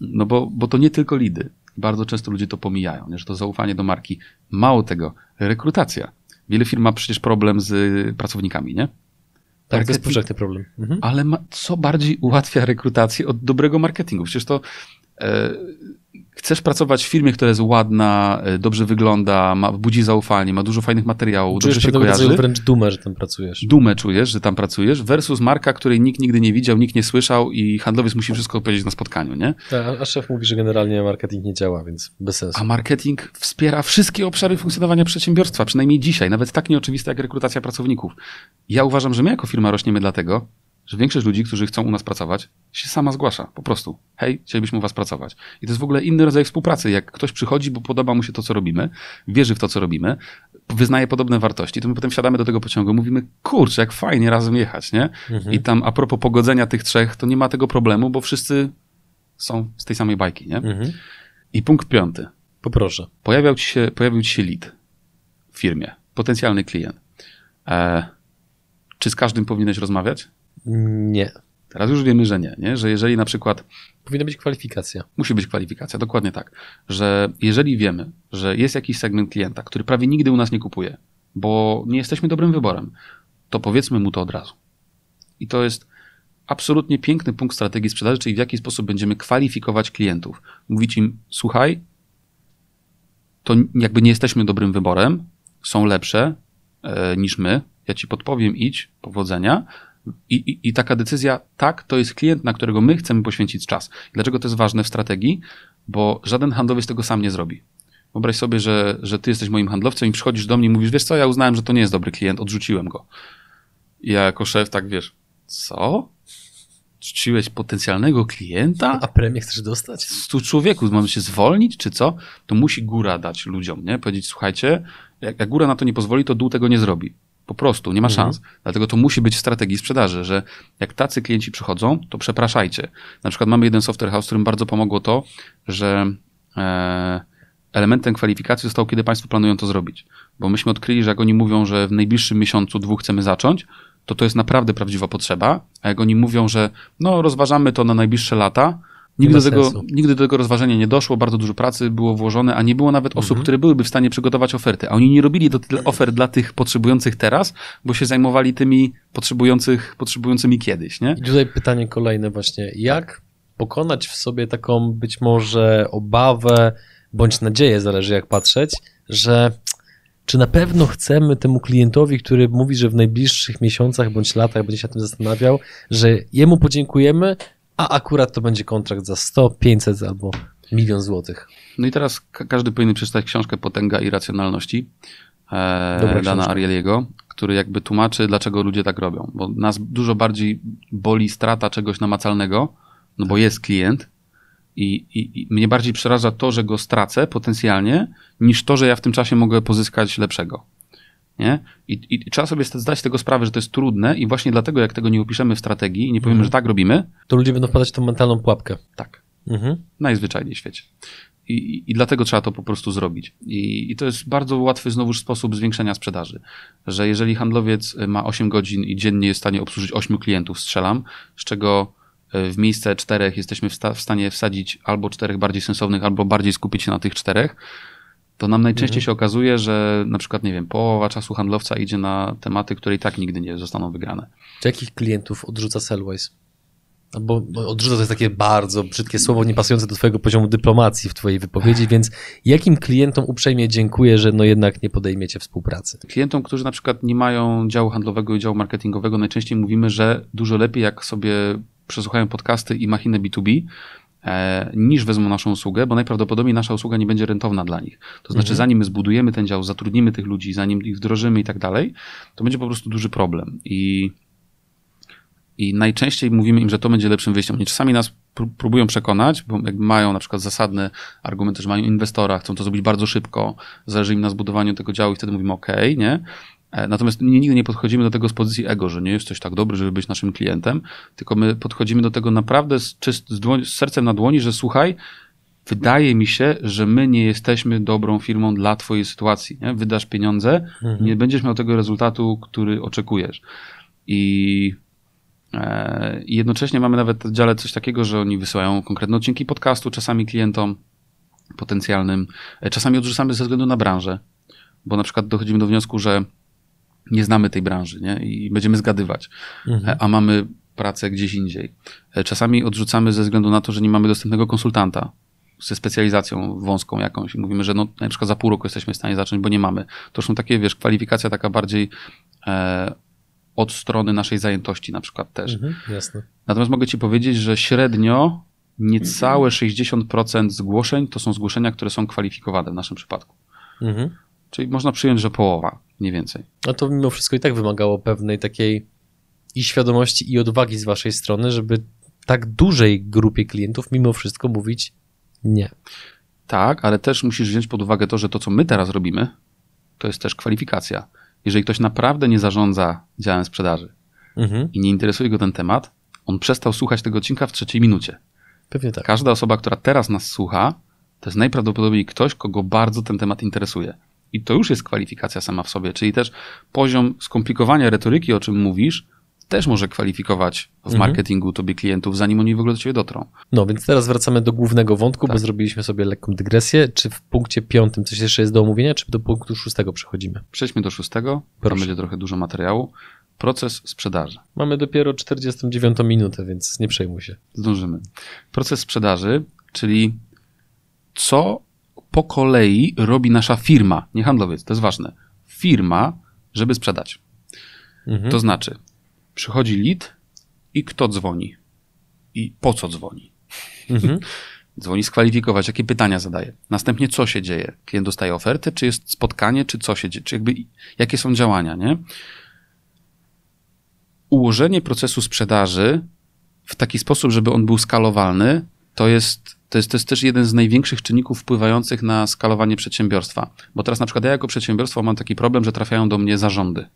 Speaker 1: no bo, bo to nie tylko lidy. Bardzo często ludzie to pomijają, nie? że to zaufanie do marki. Mało tego, rekrutacja. Wiele firm ma przecież problem z pracownikami, nie?
Speaker 2: Tak, to jest powszechny problem. Mhm.
Speaker 1: ale ma, co bardziej ułatwia rekrutację od dobrego marketingu? Przecież to chcesz pracować w firmie, która jest ładna, e, dobrze wygląda, ma, budzi zaufanie, ma dużo fajnych materiałów,
Speaker 2: Czujesz
Speaker 1: dobrze się kojarzy.
Speaker 2: wręcz dumę, że tam pracujesz.
Speaker 1: Dumę czujesz, że tam pracujesz, versus marka, której nikt nigdy nie widział, nikt nie słyszał i handlowiec musi wszystko powiedzieć na spotkaniu, nie?
Speaker 2: A, a szef mówi, że generalnie marketing nie działa, więc bez sensu.
Speaker 1: A marketing wspiera wszystkie obszary funkcjonowania przedsiębiorstwa, przynajmniej dzisiaj, nawet tak nieoczywiste jak rekrutacja pracowników. Ja uważam, że my jako firma rośniemy dlatego, że większość ludzi, którzy chcą u nas pracować, się sama zgłasza. Po prostu. Hej, chcielibyśmy u was pracować. I to jest w ogóle inny rodzaj współpracy. Jak ktoś przychodzi, bo podoba mu się to, co robimy, wierzy w to, co robimy, wyznaje podobne wartości, to my potem wsiadamy do tego pociągu, mówimy, kurczę, jak fajnie razem jechać, nie?
Speaker 2: Mhm.
Speaker 1: I tam a propos pogodzenia tych trzech, to nie ma tego problemu, bo wszyscy są z tej samej bajki, nie?
Speaker 2: Mhm.
Speaker 1: I punkt piąty.
Speaker 2: Poproszę.
Speaker 1: Pojawiał ci się, pojawił ci się lead w firmie, potencjalny klient. E, czy z każdym powinieneś rozmawiać?
Speaker 2: Nie.
Speaker 1: Teraz już wiemy, że nie, nie. Że jeżeli na przykład
Speaker 2: Powinna być kwalifikacja.
Speaker 1: musi być kwalifikacja, dokładnie tak, że jeżeli wiemy, że jest jakiś segment klienta, który prawie nigdy u nas nie kupuje, bo nie jesteśmy dobrym wyborem, to powiedzmy mu to od razu. I to jest absolutnie piękny punkt strategii sprzedaży, czyli w jaki sposób będziemy kwalifikować klientów. Mówić im, słuchaj, to jakby nie jesteśmy dobrym wyborem, są lepsze e, niż my, ja ci podpowiem, idź, powodzenia. I, i, I taka decyzja, tak, to jest klient, na którego my chcemy poświęcić czas. Dlaczego to jest ważne w strategii? Bo żaden handlowiec tego sam nie zrobi. Wyobraź sobie, że, że ty jesteś moim handlowcem i przychodzisz do mnie i mówisz, wiesz co, ja uznałem, że to nie jest dobry klient, odrzuciłem go. I ja jako szef tak, wiesz, co? Czciłeś potencjalnego klienta?
Speaker 2: A premię chcesz dostać?
Speaker 1: Tu człowieku, mamy się zwolnić, czy co? To musi góra dać ludziom, nie? Powiedzieć, słuchajcie, jak, jak góra na to nie pozwoli, to dół tego nie zrobi. Po prostu, nie ma mhm. szans. Dlatego to musi być w strategii sprzedaży, że jak tacy klienci przychodzą, to przepraszajcie. Na przykład mamy jeden software house, którym bardzo pomogło to, że e, elementem kwalifikacji zostało, kiedy Państwo planują to zrobić. Bo myśmy odkryli, że jak oni mówią, że w najbliższym miesiącu, dwóch chcemy zacząć, to to jest naprawdę prawdziwa potrzeba. A jak oni mówią, że no rozważamy to na najbliższe lata, Nigdy do, tego, nigdy do tego rozważenia nie doszło, bardzo dużo pracy było włożone, a nie było nawet osób, mhm. które byłyby w stanie przygotować oferty. A oni nie robili do ofert dla tych potrzebujących teraz, bo się zajmowali tymi potrzebujących, potrzebującymi kiedyś. Nie?
Speaker 2: I tutaj pytanie kolejne właśnie. Jak pokonać w sobie taką być może obawę, bądź nadzieję, zależy jak patrzeć, że czy na pewno chcemy temu klientowi, który mówi, że w najbliższych miesiącach bądź latach będzie się tym zastanawiał, że jemu podziękujemy, a akurat to będzie kontrakt za 100, 500 albo milion złotych.
Speaker 1: No i teraz każdy powinien przeczytać książkę Potęga irracjonalności e, Dana Arieliego, który jakby tłumaczy, dlaczego ludzie tak robią. Bo nas dużo bardziej boli strata czegoś namacalnego, no bo jest klient, i, i, I, mnie bardziej przeraża to, że go stracę potencjalnie, niż to, że ja w tym czasie mogę pozyskać lepszego. Nie? I, I, trzeba sobie zdać tego sprawę, że to jest trudne, i właśnie dlatego, jak tego nie opiszemy w strategii i nie powiemy, mhm. że tak robimy,
Speaker 2: to ludzie będą wpadać w tą mentalną pułapkę.
Speaker 1: Tak. Mhm. Najzwyczajniej w świecie. I, I, dlatego trzeba to po prostu zrobić. I, I to jest bardzo łatwy znowuż sposób zwiększenia sprzedaży. Że jeżeli handlowiec ma 8 godzin i dziennie jest w stanie obsłużyć 8 klientów, strzelam, z czego E, w miejsce czterech jesteśmy w, sta w stanie wsadzić albo czterech bardziej sensownych, albo bardziej skupić się na tych czterech, to nam najczęściej mhm. się okazuje, że na przykład, nie wiem, połowa czasu handlowca idzie na tematy, które i tak nigdy nie zostaną wygrane.
Speaker 2: Czy jakich klientów odrzuca Sellwise? Bo, bo odrzuca to jest takie bardzo brzydkie słowo, nie pasujące do twojego poziomu dyplomacji w twojej wypowiedzi, więc jakim klientom uprzejmie dziękuję, że no jednak nie podejmiecie współpracy?
Speaker 1: Klientom, którzy na przykład nie mają działu handlowego i działu marketingowego, najczęściej mówimy, że dużo lepiej jak sobie przesłuchają podcasty i machinę B2B, e, niż wezmą naszą usługę, bo najprawdopodobniej nasza usługa nie będzie rentowna dla nich. To znaczy, mhm. zanim my zbudujemy ten dział, zatrudnimy tych ludzi, zanim ich wdrożymy i tak dalej, to będzie po prostu duży problem. I, i najczęściej mówimy im, że to będzie lepszym wyjściem. Oni czasami nas próbują przekonać, bo jakby mają na przykład zasadne argumenty, że mają inwestora, chcą to zrobić bardzo szybko, zależy im na zbudowaniu tego działu i wtedy mówimy OK, nie? E, natomiast nigdy nie podchodzimy do tego z pozycji ego, że nie jesteś tak dobry, żeby być naszym klientem, tylko my podchodzimy do tego naprawdę z, czyst, z, dłoń, z sercem na dłoni, że słuchaj, wydaje mi się, że my nie jesteśmy dobrą firmą dla twojej sytuacji. Nie? Wydasz pieniądze, mhm. nie będziesz miał tego rezultatu, który oczekujesz. I e, jednocześnie mamy nawet w dziale coś takiego, że oni wysyłają konkretne odcinki podcastu czasami klientom potencjalnym. E, czasami odrzucamy ze względu na branżę, bo na przykład dochodzimy do wniosku, że nie znamy tej branży nie? i będziemy zgadywać, mhm. a mamy pracę gdzieś indziej. E, czasami odrzucamy ze względu na to, że nie mamy dostępnego konsultanta ze specjalizacją wąską jakąś i mówimy, że no, na przykład za pół roku jesteśmy w stanie zacząć, bo nie mamy. To są takie, wiesz, kwalifikacja taka bardziej e, od strony naszej zajętości na przykład też. Mhm,
Speaker 2: jasne.
Speaker 1: Natomiast mogę ci powiedzieć, że średnio niecałe 60% zgłoszeń to są zgłoszenia, które są kwalifikowane w naszym przypadku. Mhm. Czyli można przyjąć, że połowa, mniej więcej.
Speaker 2: No to mimo wszystko i tak wymagało pewnej takiej i świadomości, i odwagi z waszej strony, żeby tak dużej grupie klientów mimo wszystko mówić nie.
Speaker 1: Tak, ale też musisz wziąć pod uwagę to, że to, co my teraz robimy, to jest też kwalifikacja. Jeżeli ktoś naprawdę nie zarządza działem sprzedaży mhm. i nie interesuje go ten temat, on przestał słuchać tego odcinka w trzeciej minucie.
Speaker 2: Pewnie tak.
Speaker 1: Każda osoba, która teraz nas słucha, to jest najprawdopodobniej ktoś, kogo bardzo ten temat interesuje. I to już jest kwalifikacja sama w sobie, czyli też poziom skomplikowania retoryki, o czym mówisz, też może kwalifikować w mhm. marketingu tobie klientów, zanim oni w ogóle do ciebie dotrą.
Speaker 2: No, więc teraz wracamy do głównego wątku, tak. bo zrobiliśmy sobie lekką dygresję. Czy w punkcie piątym coś jeszcze jest do omówienia, czy do punktu szóstego przechodzimy?
Speaker 1: Przejdźmy do szóstego, Proszę. tam będzie trochę dużo materiału. proces sprzedaży.
Speaker 2: Mamy dopiero 49 minutę, więc nie przejmuj się.
Speaker 1: Zdążymy. Proces sprzedaży, czyli co po kolei robi nasza firma, nie handlowiec, to jest ważne. Firma, żeby sprzedać.
Speaker 2: Mhm.
Speaker 1: To znaczy, przychodzi lead i kto dzwoni? I po co dzwoni?
Speaker 2: Mhm. *laughs*
Speaker 1: Dzwoni skwalifikować, jakie pytania zadaje. Następnie co się dzieje? Klient dostaje ofertę, czy jest spotkanie, czy co się dzieje? Czy jakby, jakie są działania, nie? Ułożenie procesu sprzedaży w taki sposób, żeby on był skalowalny, to jest, to jest, to jest też jeden z największych czynników wpływających na skalowanie przedsiębiorstwa. Bo teraz na przykład ja jako przedsiębiorstwo mam taki problem, że trafiają do mnie zarządy.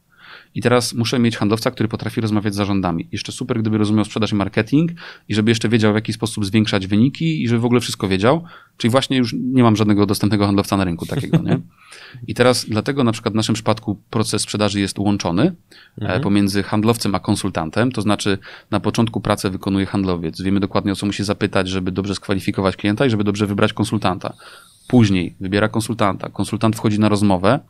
Speaker 1: I teraz muszę mieć handlowca, który potrafi rozmawiać z zarządami. Jeszcze super, gdyby rozumiał sprzedaż i marketing i żeby jeszcze wiedział, w jaki sposób zwiększać wyniki i żeby w ogóle wszystko wiedział. Czyli właśnie już nie mam żadnego dostępnego handlowca na rynku takiego, nie? I teraz dlatego na przykład w naszym przypadku proces sprzedaży jest łączony mhm. pomiędzy handlowcem a konsultantem. To znaczy na początku pracę wykonuje handlowiec. Wiemy dokładnie o co musi zapytać, żeby dobrze skwalifikować klienta i żeby dobrze wybrać konsultanta. Później wybiera konsultanta. Konsultant wchodzi na rozmowę,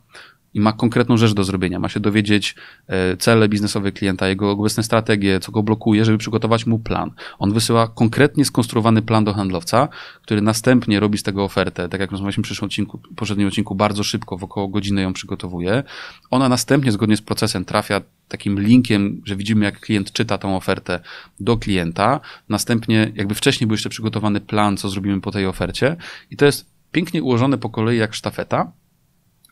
Speaker 1: i ma konkretną rzecz do zrobienia. Ma się dowiedzieć e, cele biznesowe klienta, jego obecne strategie, co go blokuje, żeby przygotować mu plan. On wysyła konkretnie skonstruowany plan do handlowca, który następnie robi z tego ofertę, tak jak rozmawialiśmy w przyszłym odcinku, poprzednim odcinku, bardzo szybko, w około godziny ją przygotowuje. Ona następnie, zgodnie z procesem, trafia takim linkiem, że widzimy, jak klient czyta tą ofertę do klienta. Następnie, jakby wcześniej był jeszcze przygotowany plan, co zrobimy po tej ofercie. I to jest pięknie ułożone po kolei jak sztafeta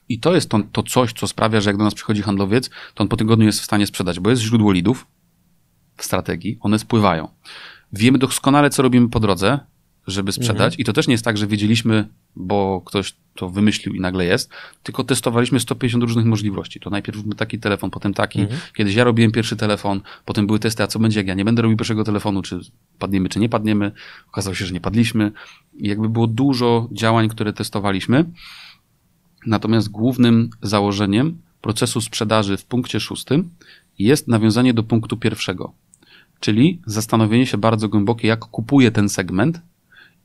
Speaker 1: i to jest to, to coś, co sprawia, że jak do nas przychodzi handlowiec, to on po tygodniu jest w stanie sprzedać, bo jest źródło lidów w strategii, one spływają. Wiemy doskonale, co robimy po drodze, żeby sprzedać. Mhm. I to też nie jest tak, że wiedzieliśmy, bo ktoś to wymyślił i nagle jest, tylko testowaliśmy 150 różnych możliwości. To najpierw taki telefon, potem taki. Mhm. Kiedyś ja robiłem pierwszy telefon, potem były testy, a co będzie, jak ja nie będę robił pierwszego telefonu, czy padniemy, czy nie padniemy. Okazało się, że nie padliśmy. I jakby było dużo działań, które testowaliśmy. Natomiast głównym założeniem procesu sprzedaży w punkcie szóstym jest nawiązanie do punktu pierwszego, czyli zastanowienie się bardzo głębokie, jak kupuje ten segment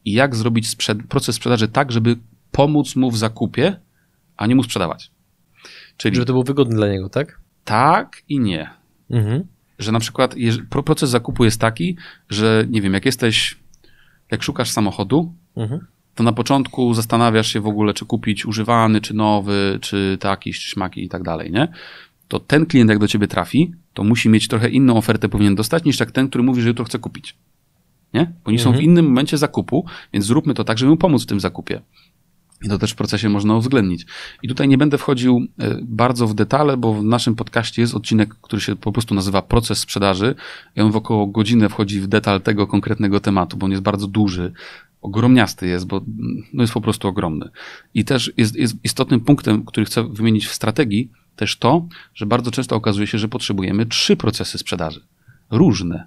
Speaker 1: i jak zrobić sprzed proces sprzedaży tak, żeby pomóc mu w zakupie, a nie mu sprzedawać.
Speaker 2: Czyli żeby to było wygodne dla niego, tak?
Speaker 1: Tak i nie. Mhm. Że na przykład proces zakupu jest taki, że nie wiem, jak jesteś, jak szukasz samochodu, mhm to na początku zastanawiasz się w ogóle, czy kupić używany, czy nowy, czy taki, czy śmaki i tak dalej, nie? To ten klient, jak do ciebie trafi, to musi mieć trochę inną ofertę powinien dostać, niż jak ten, który mówi, że jutro chce kupić. Nie? Oni mhm. są w mhm. innym momencie zakupu, więc zróbmy to tak, żeby mu pomóc w tym zakupie. I to też w procesie można uwzględnić. I tutaj nie będę wchodził e, bardzo w detale, bo w naszym podcaście jest odcinek, który się po prostu nazywa Proces Sprzedaży i on w około godzinę wchodzi w detal tego konkretnego tematu, bo on jest bardzo duży ogromniasty jest, bo no jest po prostu ogromny. I też jest, jest istotnym punktem, który chcę wymienić w strategii, też to, że bardzo często okazuje się, że potrzebujemy trzy procesy sprzedaży. Różne.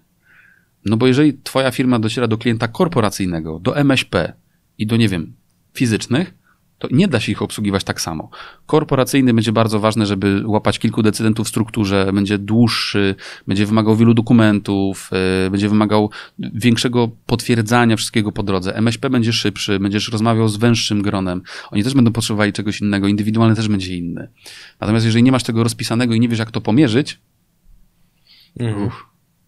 Speaker 1: No bo jeżeli twoja firma dociera do klienta korporacyjnego, do MŚP i do, nie wiem, fizycznych, to nie da się ich obsługiwać tak samo. Korporacyjny będzie bardzo ważne, żeby łapać kilku decydentów w strukturze, będzie dłuższy, będzie wymagał wielu dokumentów, yy, będzie wymagał większego potwierdzania wszystkiego po drodze. MŚP będzie szybszy, będziesz rozmawiał z węższym gronem. Oni też będą potrzebowali czegoś innego, indywidualny też będzie inny. Natomiast jeżeli nie masz tego rozpisanego i nie wiesz, jak to pomierzyć, mhm.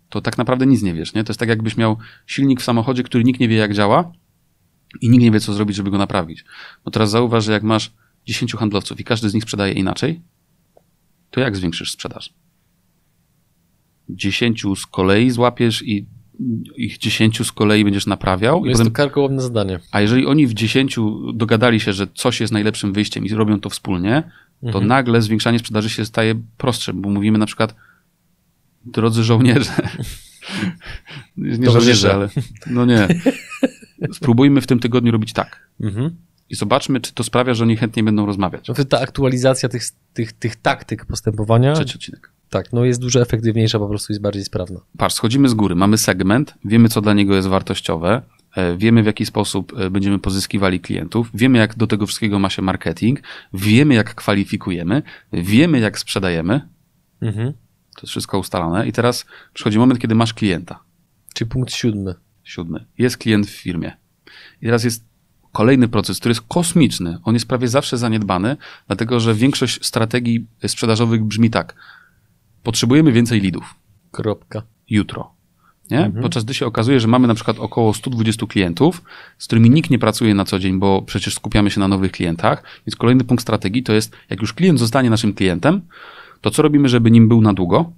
Speaker 1: to tak naprawdę nic nie wiesz. Nie? To jest tak, jakbyś miał silnik w samochodzie, który nikt nie wie, jak działa, i nikt nie wie, co zrobić, żeby go naprawić. No teraz zauważ, że jak masz 10 handlowców i każdy z nich sprzedaje inaczej, to jak zwiększysz sprzedaż? 10 z kolei złapiesz i ich 10 z kolei będziesz naprawiał.
Speaker 2: jest potem... to karkołomne zadanie.
Speaker 1: A jeżeli oni w 10 dogadali się, że coś jest najlepszym wyjściem i robią to wspólnie, to mhm. nagle zwiększanie sprzedaży się staje prostsze, bo mówimy na przykład drodzy żołnierze, *laughs* nie żołnierze, ale no nie. *laughs* spróbujmy w tym tygodniu robić tak. Mhm. I zobaczmy, czy to sprawia, że oni chętnie będą rozmawiać.
Speaker 2: No ta aktualizacja tych, tych, tych taktyk postępowania.
Speaker 1: Trzeci odcinek.
Speaker 2: Tak, no jest dużo efektywniejsza, po prostu jest bardziej sprawna.
Speaker 1: Patrz, schodzimy z góry, mamy segment, wiemy, co dla niego jest wartościowe, e, wiemy, w jaki sposób e, będziemy pozyskiwali klientów, wiemy, jak do tego wszystkiego ma się marketing, wiemy, jak kwalifikujemy, wiemy, jak sprzedajemy. Mhm. To jest wszystko ustalone. I teraz przychodzi moment, kiedy masz klienta.
Speaker 2: Czyli punkt siódmy
Speaker 1: siódmy. Jest klient w firmie. I teraz jest kolejny proces, który jest kosmiczny. On jest prawie zawsze zaniedbany, dlatego że większość strategii sprzedażowych brzmi tak. potrzebujemy więcej lidów.
Speaker 2: Kropka.
Speaker 1: Jutro. Nie? Mhm. Podczas gdy się okazuje, że mamy na przykład około 120 klientów, z którymi nikt nie pracuje na co dzień, bo przecież skupiamy się na nowych klientach. Więc kolejny punkt strategii to jest, jak już klient zostanie naszym klientem, to co robimy, żeby nim był na długo?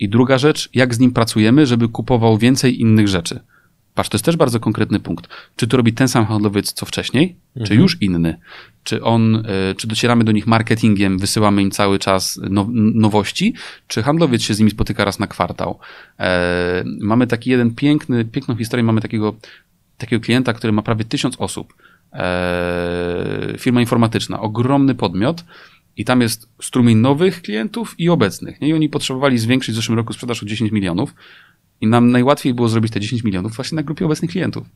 Speaker 1: I druga rzecz, jak z nim pracujemy, żeby kupował więcej innych rzeczy. Patrz, to jest też bardzo konkretny punkt. Czy to robi ten sam handlowiec co wcześniej, mhm. czy już inny? Czy on, e, czy docieramy do nich marketingiem, wysyłamy im cały czas nowości, czy handlowiec się z nimi spotyka raz na kwartał? E, mamy taki jeden piękny, piękną historię, mamy takiego, takiego klienta, który ma prawie tysiąc osób. E, firma informatyczna, ogromny podmiot, i tam jest strumień nowych klientów i obecnych. Nie? I oni potrzebowali zwiększyć w zeszłym roku sprzedaż o 10 milionów. I nam najłatwiej było zrobić te 10 milionów właśnie na grupie obecnych klientów.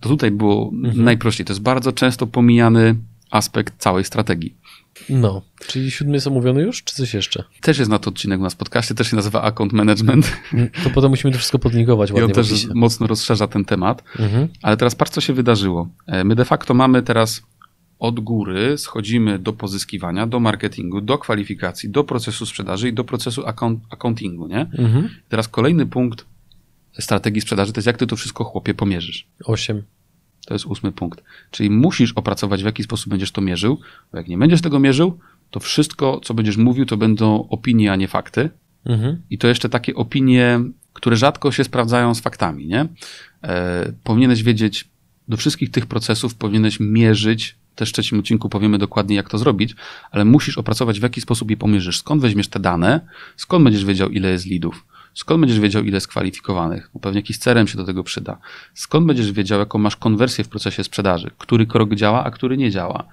Speaker 1: To tutaj było mhm. najprościej. To jest bardzo często pomijany aspekt całej strategii.
Speaker 2: No, czyli siódmy jest omówiony już, czy coś jeszcze?
Speaker 1: Też jest na to odcinek u nas w podcaście, też się nazywa Account Management.
Speaker 2: To potem musimy to wszystko podlinkować ładnie.
Speaker 1: I on też mocno rozszerza ten temat. Mhm. Ale teraz patrz, co się wydarzyło. E, my de facto mamy teraz od góry schodzimy do pozyskiwania, do marketingu, do kwalifikacji, do procesu sprzedaży i do procesu account, accountingu, nie? Mhm. Teraz kolejny punkt strategii sprzedaży to jest jak ty to wszystko chłopie pomierzysz.
Speaker 2: Osiem.
Speaker 1: To jest ósmy punkt. Czyli musisz opracować, w jaki sposób będziesz to mierzył, bo jak nie będziesz tego mierzył, to wszystko, co będziesz mówił, to będą opinie, a nie fakty. Mhm. I to jeszcze takie opinie, które rzadko się sprawdzają z faktami, nie? E, powinieneś wiedzieć, do wszystkich tych procesów powinieneś mierzyć też w trzecim odcinku powiemy dokładnie, jak to zrobić, ale musisz opracować, w jaki sposób je pomierzysz. Skąd weźmiesz te dane, skąd będziesz wiedział, ile jest lidów, skąd będziesz wiedział, ile jest kwalifikowanych, bo pewnie jakiś cerem się do tego przyda. Skąd będziesz wiedział, jaką masz konwersję w procesie sprzedaży, który krok działa, a który nie działa.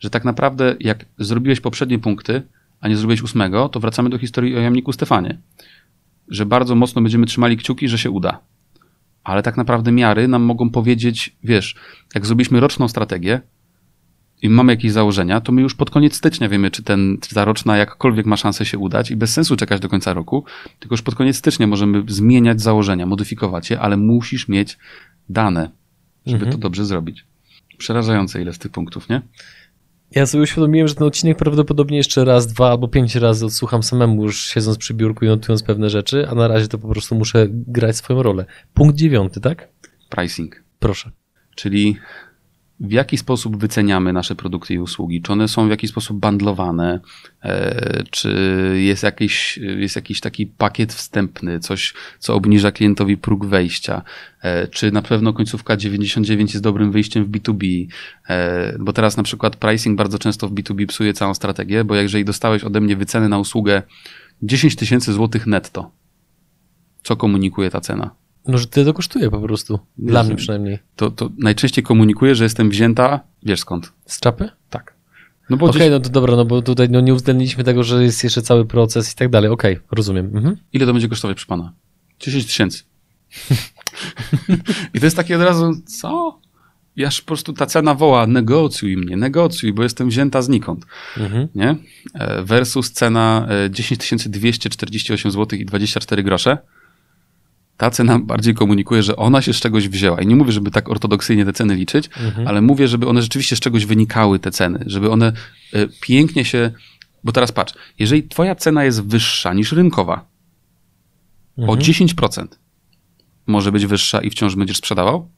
Speaker 1: Że tak naprawdę, jak zrobiłeś poprzednie punkty, a nie zrobiłeś ósmego, to wracamy do historii o jamniku Stefanie. Że bardzo mocno będziemy trzymali kciuki, że się uda. Ale tak naprawdę miary nam mogą powiedzieć, wiesz, jak zrobiliśmy roczną strategię, i mamy jakieś założenia, to my już pod koniec stycznia wiemy, czy, ten, ta roczna jakkolwiek ma szansę się udać i bez sensu czekać do końca roku, tylko już pod koniec stycznia możemy zmieniać założenia, modyfikować je, ale musisz mieć dane, żeby mhm. to dobrze zrobić. Przerażające ile z tych punktów, nie?
Speaker 2: Ja sobie uświadomiłem, że ten odcinek prawdopodobnie jeszcze raz, dwa albo pięć razy odsłucham samemu, już siedząc przy biurku i notując pewne rzeczy, a na razie to po prostu muszę grać swoją rolę. Punkt dziewiąty, tak?
Speaker 1: Pricing.
Speaker 2: Proszę.
Speaker 1: Czyli w jaki sposób wyceniamy nasze produkty i usługi, czy one są w jakiś sposób bandlowane, e, czy jest jakiś, jest jakiś taki pakiet wstępny, coś, co obniża klientowi próg wejścia, e, czy na pewno końcówka 99 jest dobrym wyjściem w B2B, e, bo teraz na przykład pricing bardzo często w B2B psuje całą strategię, bo jeżeli dostałeś ode mnie wycenę na usługę 10 tysięcy złotych netto, co komunikuje ta cena?
Speaker 2: No, że tyle to kosztuje po prostu. Dla mnie przynajmniej.
Speaker 1: To, to najczęściej komunikuję, że jestem wzięta, wiesz skąd?
Speaker 2: Z czapy?
Speaker 1: Tak.
Speaker 2: No Okej, okay, gdzieś... no to dobra, no bo tutaj no, nie uwzględniliśmy tego, że jest jeszcze cały proces i tak dalej. Okej, okay, rozumiem. Mhm.
Speaker 1: Ile to będzie kosztować przy pana? 10 tysięcy. *laughs* I to jest takie od razu, co? Jaż po prostu ta cena woła, negocjuj mnie, negocjuj, bo jestem wzięta znikąd. Mhm. Nie? E, versus cena 10 248 zł i 24 grosze ta cena bardziej komunikuje, że ona się z czegoś wzięła. I nie mówię, żeby tak ortodoksyjnie te ceny liczyć, mhm. ale mówię, żeby one rzeczywiście z czegoś wynikały, te ceny, żeby one e, pięknie się. Bo teraz patrz, jeżeli twoja cena jest wyższa niż rynkowa mhm. o 10%, może być wyższa i wciąż będziesz sprzedawał?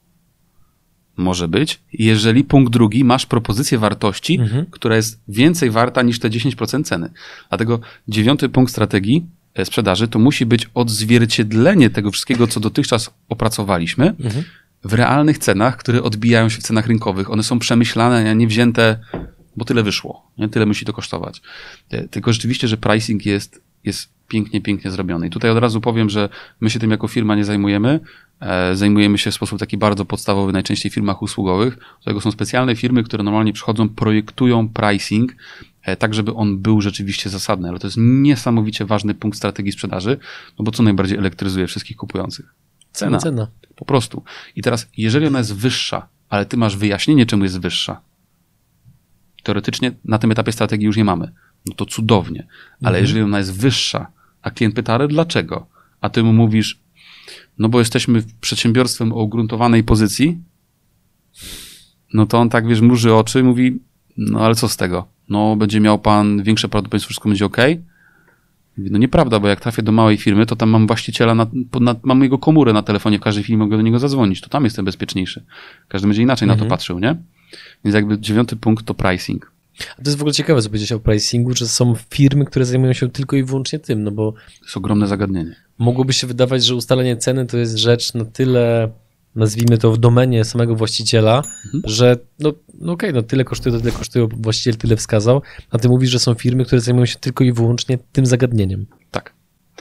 Speaker 1: Może być. Jeżeli punkt drugi, masz propozycję wartości, mhm. która jest więcej warta niż te 10% ceny. Dlatego dziewiąty punkt strategii sprzedaży, to musi być odzwierciedlenie tego wszystkiego, co dotychczas opracowaliśmy mhm. w realnych cenach, które odbijają się w cenach rynkowych. One są przemyślane, a nie wzięte, bo tyle wyszło, nie? tyle musi to kosztować. E, tylko rzeczywiście, że pricing jest, jest pięknie, pięknie zrobiony. I tutaj od razu powiem, że my się tym jako firma nie zajmujemy. E, zajmujemy się w sposób taki bardzo podstawowy, najczęściej w firmach usługowych. Do tego są specjalne firmy, które normalnie przychodzą, projektują pricing E, tak żeby on był rzeczywiście zasadny. Ale to jest niesamowicie ważny punkt strategii sprzedaży, no bo co najbardziej elektryzuje wszystkich kupujących? Cena. Cena. Po prostu. I teraz, jeżeli ona jest wyższa, ale ty masz wyjaśnienie, czemu jest wyższa, teoretycznie na tym etapie strategii już nie mamy. No to cudownie. Ale mhm. jeżeli ona jest wyższa, a klient pyta, ale dlaczego? A ty mu mówisz, no bo jesteśmy przedsiębiorstwem o ugruntowanej pozycji, no to on tak, wiesz, murzy oczy i mówi, no ale co z tego? No będzie miał pan większe prawdopodobieństwo, wszystko będzie ok. No nieprawda, bo jak trafię do małej firmy, to tam mam właściciela, na, na, mam jego komórę na telefonie, w każdej chwili mogę do niego zadzwonić, to tam jestem bezpieczniejszy. Każdy będzie inaczej na to
Speaker 2: Mhm.
Speaker 1: patrzył, nie? Więc jakby dziewiąty punkt to pricing.
Speaker 2: A to jest w ogóle ciekawe, co powiedziałeś o pricingu, że są firmy, które zajmują się tylko i wyłącznie tym, no bo
Speaker 1: To jest ogromne zagadnienie.
Speaker 2: mogłoby się wydawać, że ustalenie ceny to jest rzecz na tyle, nazwijmy to w domenie samego właściciela,
Speaker 1: Mhm.
Speaker 2: że no, no okej, no tyle kosztuje, to tyle kosztuje, właściciel tyle wskazał, a ty mówisz, że są firmy, które zajmują się tylko i wyłącznie tym zagadnieniem.
Speaker 1: Tak.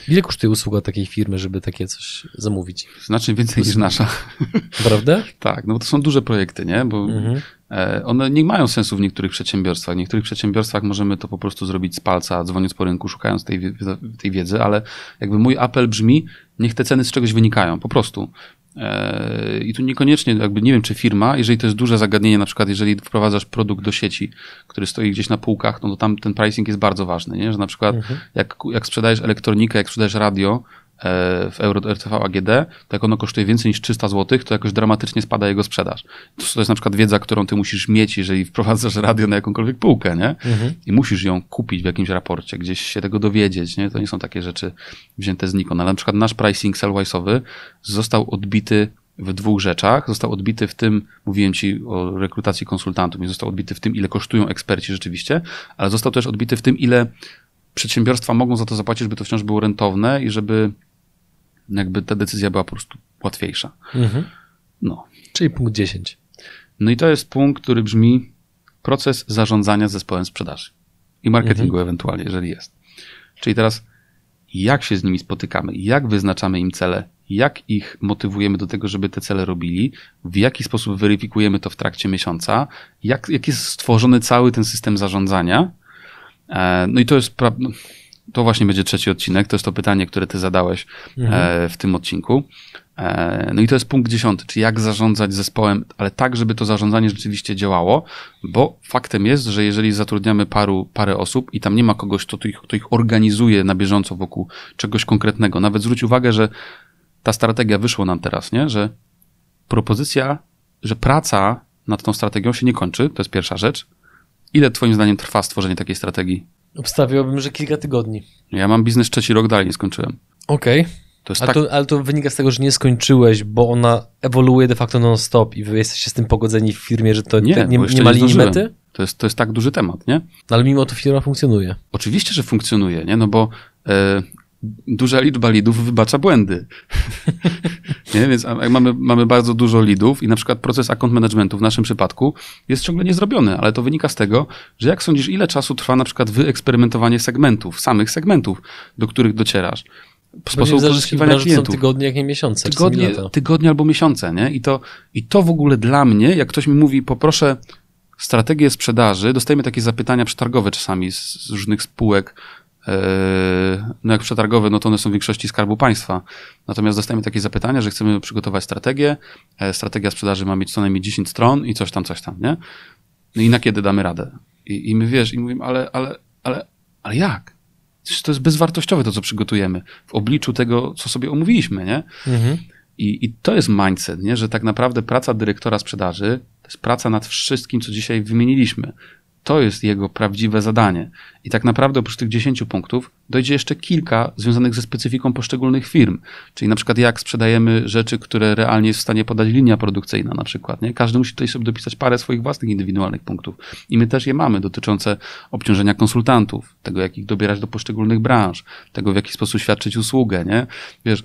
Speaker 2: Ile kosztuje usługa takiej firmy, żeby takie coś zamówić?
Speaker 1: Znacznie więcej niż nasza.
Speaker 2: Prawda? *laughs*
Speaker 1: Tak, no bo to są duże projekty, nie? Bo
Speaker 2: Mhm.
Speaker 1: e, one nie mają sensu w niektórych przedsiębiorstwach. W niektórych przedsiębiorstwach możemy to po prostu zrobić z palca, dzwoniąc po rynku, szukając tej, tej wiedzy, ale jakby mój apel brzmi, niech te ceny z czegoś wynikają, po prostu. E, I tu niekoniecznie, jakby nie wiem, czy firma, jeżeli to jest duże zagadnienie, na przykład jeżeli wprowadzasz produkt do sieci, który stoi gdzieś na półkach, no to tam ten pricing jest bardzo ważny, nie? Że na przykład jak, jak sprzedajesz elektronikę, jak sprzedajesz radio w Euro RTV AGD, to jak ono kosztuje więcej niż 300 zł, to jakoś dramatycznie spada jego sprzedaż. To, jest na przykład wiedza, którą ty musisz mieć, jeżeli wprowadzasz radio na jakąkolwiek półkę, nie?
Speaker 2: Mhm.
Speaker 1: I musisz ją kupić w jakimś raporcie, gdzieś się tego dowiedzieć, nie? To nie są takie rzeczy wzięte znikąd. Ale na przykład nasz pricing sellwise'owy został odbity w dwóch rzeczach. Został odbity w tym, mówiłem ci o rekrutacji konsultantów, nie został odbity w tym, ile kosztują eksperci rzeczywiście, ale został też odbity w tym, ile przedsiębiorstwa mogą za to zapłacić, żeby to wciąż było rentowne i żeby jakby ta decyzja była po prostu łatwiejsza.
Speaker 2: Mhm.
Speaker 1: No.
Speaker 2: Czyli punkt 10.
Speaker 1: No i to jest punkt, który brzmi proces zarządzania zespołem sprzedaży i marketingu ewentualnie, jeżeli jest. Czyli teraz jak się z nimi spotykamy, jak wyznaczamy im cele, jak ich motywujemy do tego, żeby te cele robili, w jaki sposób weryfikujemy to w trakcie miesiąca, jak, jak jest stworzony cały ten system zarządzania. E, No i to jest, no, to właśnie będzie trzeci odcinek, to jest to pytanie, które ty zadałeś e, w tym odcinku. E, No i to jest punkt dziesiąty, czy jak zarządzać zespołem, ale tak, żeby to zarządzanie rzeczywiście działało, bo faktem jest, że jeżeli zatrudniamy paru, parę osób i tam nie ma kogoś, kto to ich, kto ich organizuje na bieżąco wokół czegoś konkretnego, nawet zwróć uwagę, że ta strategia wyszła nam teraz, nie? że propozycja, że praca nad tą strategią się nie kończy, to jest pierwsza rzecz. Ile twoim zdaniem trwa stworzenie takiej strategii?
Speaker 2: Obstawiałbym, że kilka tygodni.
Speaker 1: Ja mam biznes trzeci rok, dalej nie skończyłem.
Speaker 2: Okej.
Speaker 1: To jest
Speaker 2: Ale,
Speaker 1: tak,
Speaker 2: to, ale to wynika z tego, że nie skończyłeś, bo ona ewoluuje de facto non-stop i wy jesteście z tym pogodzeni w firmie, że to
Speaker 1: Nie,
Speaker 2: te, nie, nie ma linii mety,
Speaker 1: to jest, to jest tak duży temat, nie?
Speaker 2: no, ale mimo to firma funkcjonuje.
Speaker 1: Oczywiście, że funkcjonuje, nie? No bo e, duża liczba lidów wybacza błędy. *laughs* nie? Więc mamy, mamy bardzo dużo lidów i na przykład proces account managementu w naszym przypadku jest ciągle niezrobiony, ale to wynika z tego, że jak sądzisz, ile czasu trwa na przykład wyeksperymentowanie segmentów, samych segmentów, do których docierasz? Sposób pozyskiwania
Speaker 2: to są
Speaker 1: klientów.
Speaker 2: tygodnie, jak nie miesiące.
Speaker 1: Tygodnie, tygodnie albo miesiące, nie? I to, I to w ogóle dla mnie, jak ktoś mi mówi, poproszę strategię sprzedaży, dostajemy takie zapytania przetargowe czasami z, z różnych spółek, no jak przetargowe, no to one są w większości Skarbu Państwa. Natomiast dostajemy takie zapytania, że chcemy przygotować strategię, e, strategia sprzedaży ma mieć co najmniej 10 stron i coś tam, coś tam, nie? No i na kiedy damy radę? I, i my wiesz, i mówimy, ale, ale, ale, ale jak? To jest bezwartościowe to, co przygotujemy w obliczu tego, co sobie omówiliśmy, nie?
Speaker 2: Mhm.
Speaker 1: I, I to jest mindset, nie? że tak naprawdę praca dyrektora sprzedaży to jest praca nad wszystkim, co dzisiaj wymieniliśmy. To jest jego prawdziwe zadanie. I tak naprawdę oprócz tych 10 punktów dojdzie jeszcze kilka związanych ze specyfiką poszczególnych firm. Czyli na przykład jak sprzedajemy rzeczy, które realnie jest w stanie podać linia produkcyjna na przykład. Nie? Każdy musi tutaj sobie dopisać parę swoich własnych indywidualnych punktów. I my też je mamy dotyczące obciążenia konsultantów, tego jak ich dobierać do poszczególnych branż, tego w jaki sposób świadczyć usługę. Nie? Wiesz,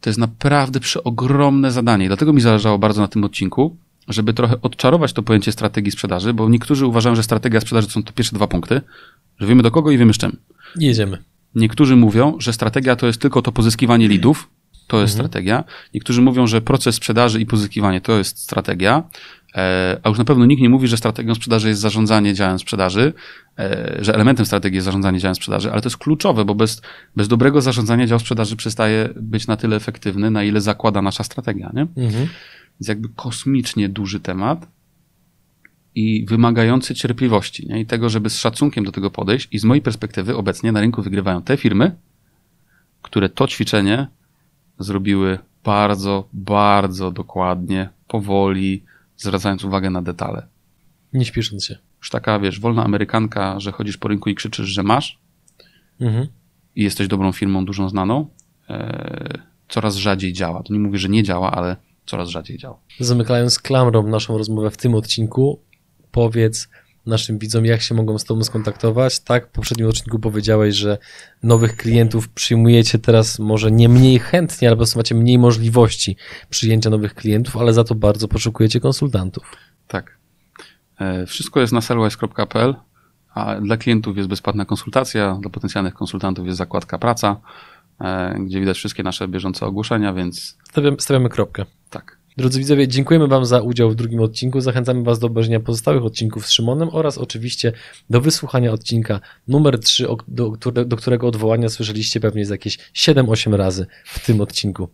Speaker 1: to jest naprawdę przeogromne zadanie. Dlatego mi zależało bardzo na tym odcinku, żeby trochę odczarować to pojęcie strategii sprzedaży, bo niektórzy uważają, że strategia sprzedaży to są te pierwsze dwa punkty, że wiemy do kogo i wiemy z czym.
Speaker 2: Jedziemy.
Speaker 1: Niektórzy mówią, że strategia to jest tylko to pozyskiwanie lidów, to jest strategia. Niektórzy mówią, że proces sprzedaży i pozyskiwanie to jest strategia, e, a już na pewno nikt nie mówi, że strategią sprzedaży jest zarządzanie działem sprzedaży, e, że elementem strategii jest zarządzanie działem sprzedaży, ale to jest kluczowe, bo bez, bez dobrego zarządzania dział sprzedaży przestaje być na tyle efektywny, na ile zakłada nasza strategia. Nie?
Speaker 2: Mhm.
Speaker 1: Więc jakby kosmicznie duży temat i wymagający cierpliwości nie? i tego, żeby z szacunkiem do tego podejść. I z mojej perspektywy obecnie na rynku wygrywają te firmy, które to ćwiczenie zrobiły bardzo, bardzo dokładnie, powoli, zwracając uwagę na detale.
Speaker 2: Nie śpiesząc się.
Speaker 1: Już taka, wiesz, wolna amerykanka, że chodzisz po rynku i krzyczysz, że masz,
Speaker 2: Mhm.
Speaker 1: i jesteś dobrą firmą, dużą znaną, e, coraz rzadziej działa. To nie mówię, że nie działa, ale coraz rzadziej działa.
Speaker 2: Zamykając klamrą naszą rozmowę w tym odcinku, powiedz naszym widzom, jak się mogą z Tobą skontaktować. Tak, w poprzednim odcinku powiedziałeś, że nowych klientów przyjmujecie teraz może nie mniej chętnie, albo macie mniej możliwości przyjęcia nowych klientów, ale za to bardzo poszukujecie konsultantów.
Speaker 1: Tak. E, wszystko jest na sellwise.pl, a dla klientów jest bezpłatna konsultacja, dla potencjalnych konsultantów jest zakładka praca, e, gdzie widać wszystkie nasze bieżące ogłoszenia, więc
Speaker 2: Stawiamy, stawiamy kropkę. Drodzy widzowie, dziękujemy Wam za udział w drugim odcinku. Zachęcamy Was do obejrzenia pozostałych odcinków z Szymonem oraz oczywiście do wysłuchania odcinka numer 3, o- do, do którego odwołania słyszeliście pewnie z jakieś 7-8 razy w tym odcinku.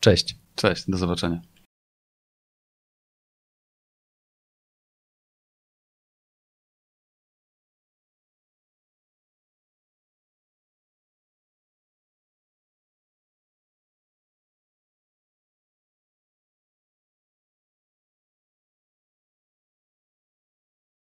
Speaker 2: Cześć.
Speaker 1: Cześć, do zobaczenia.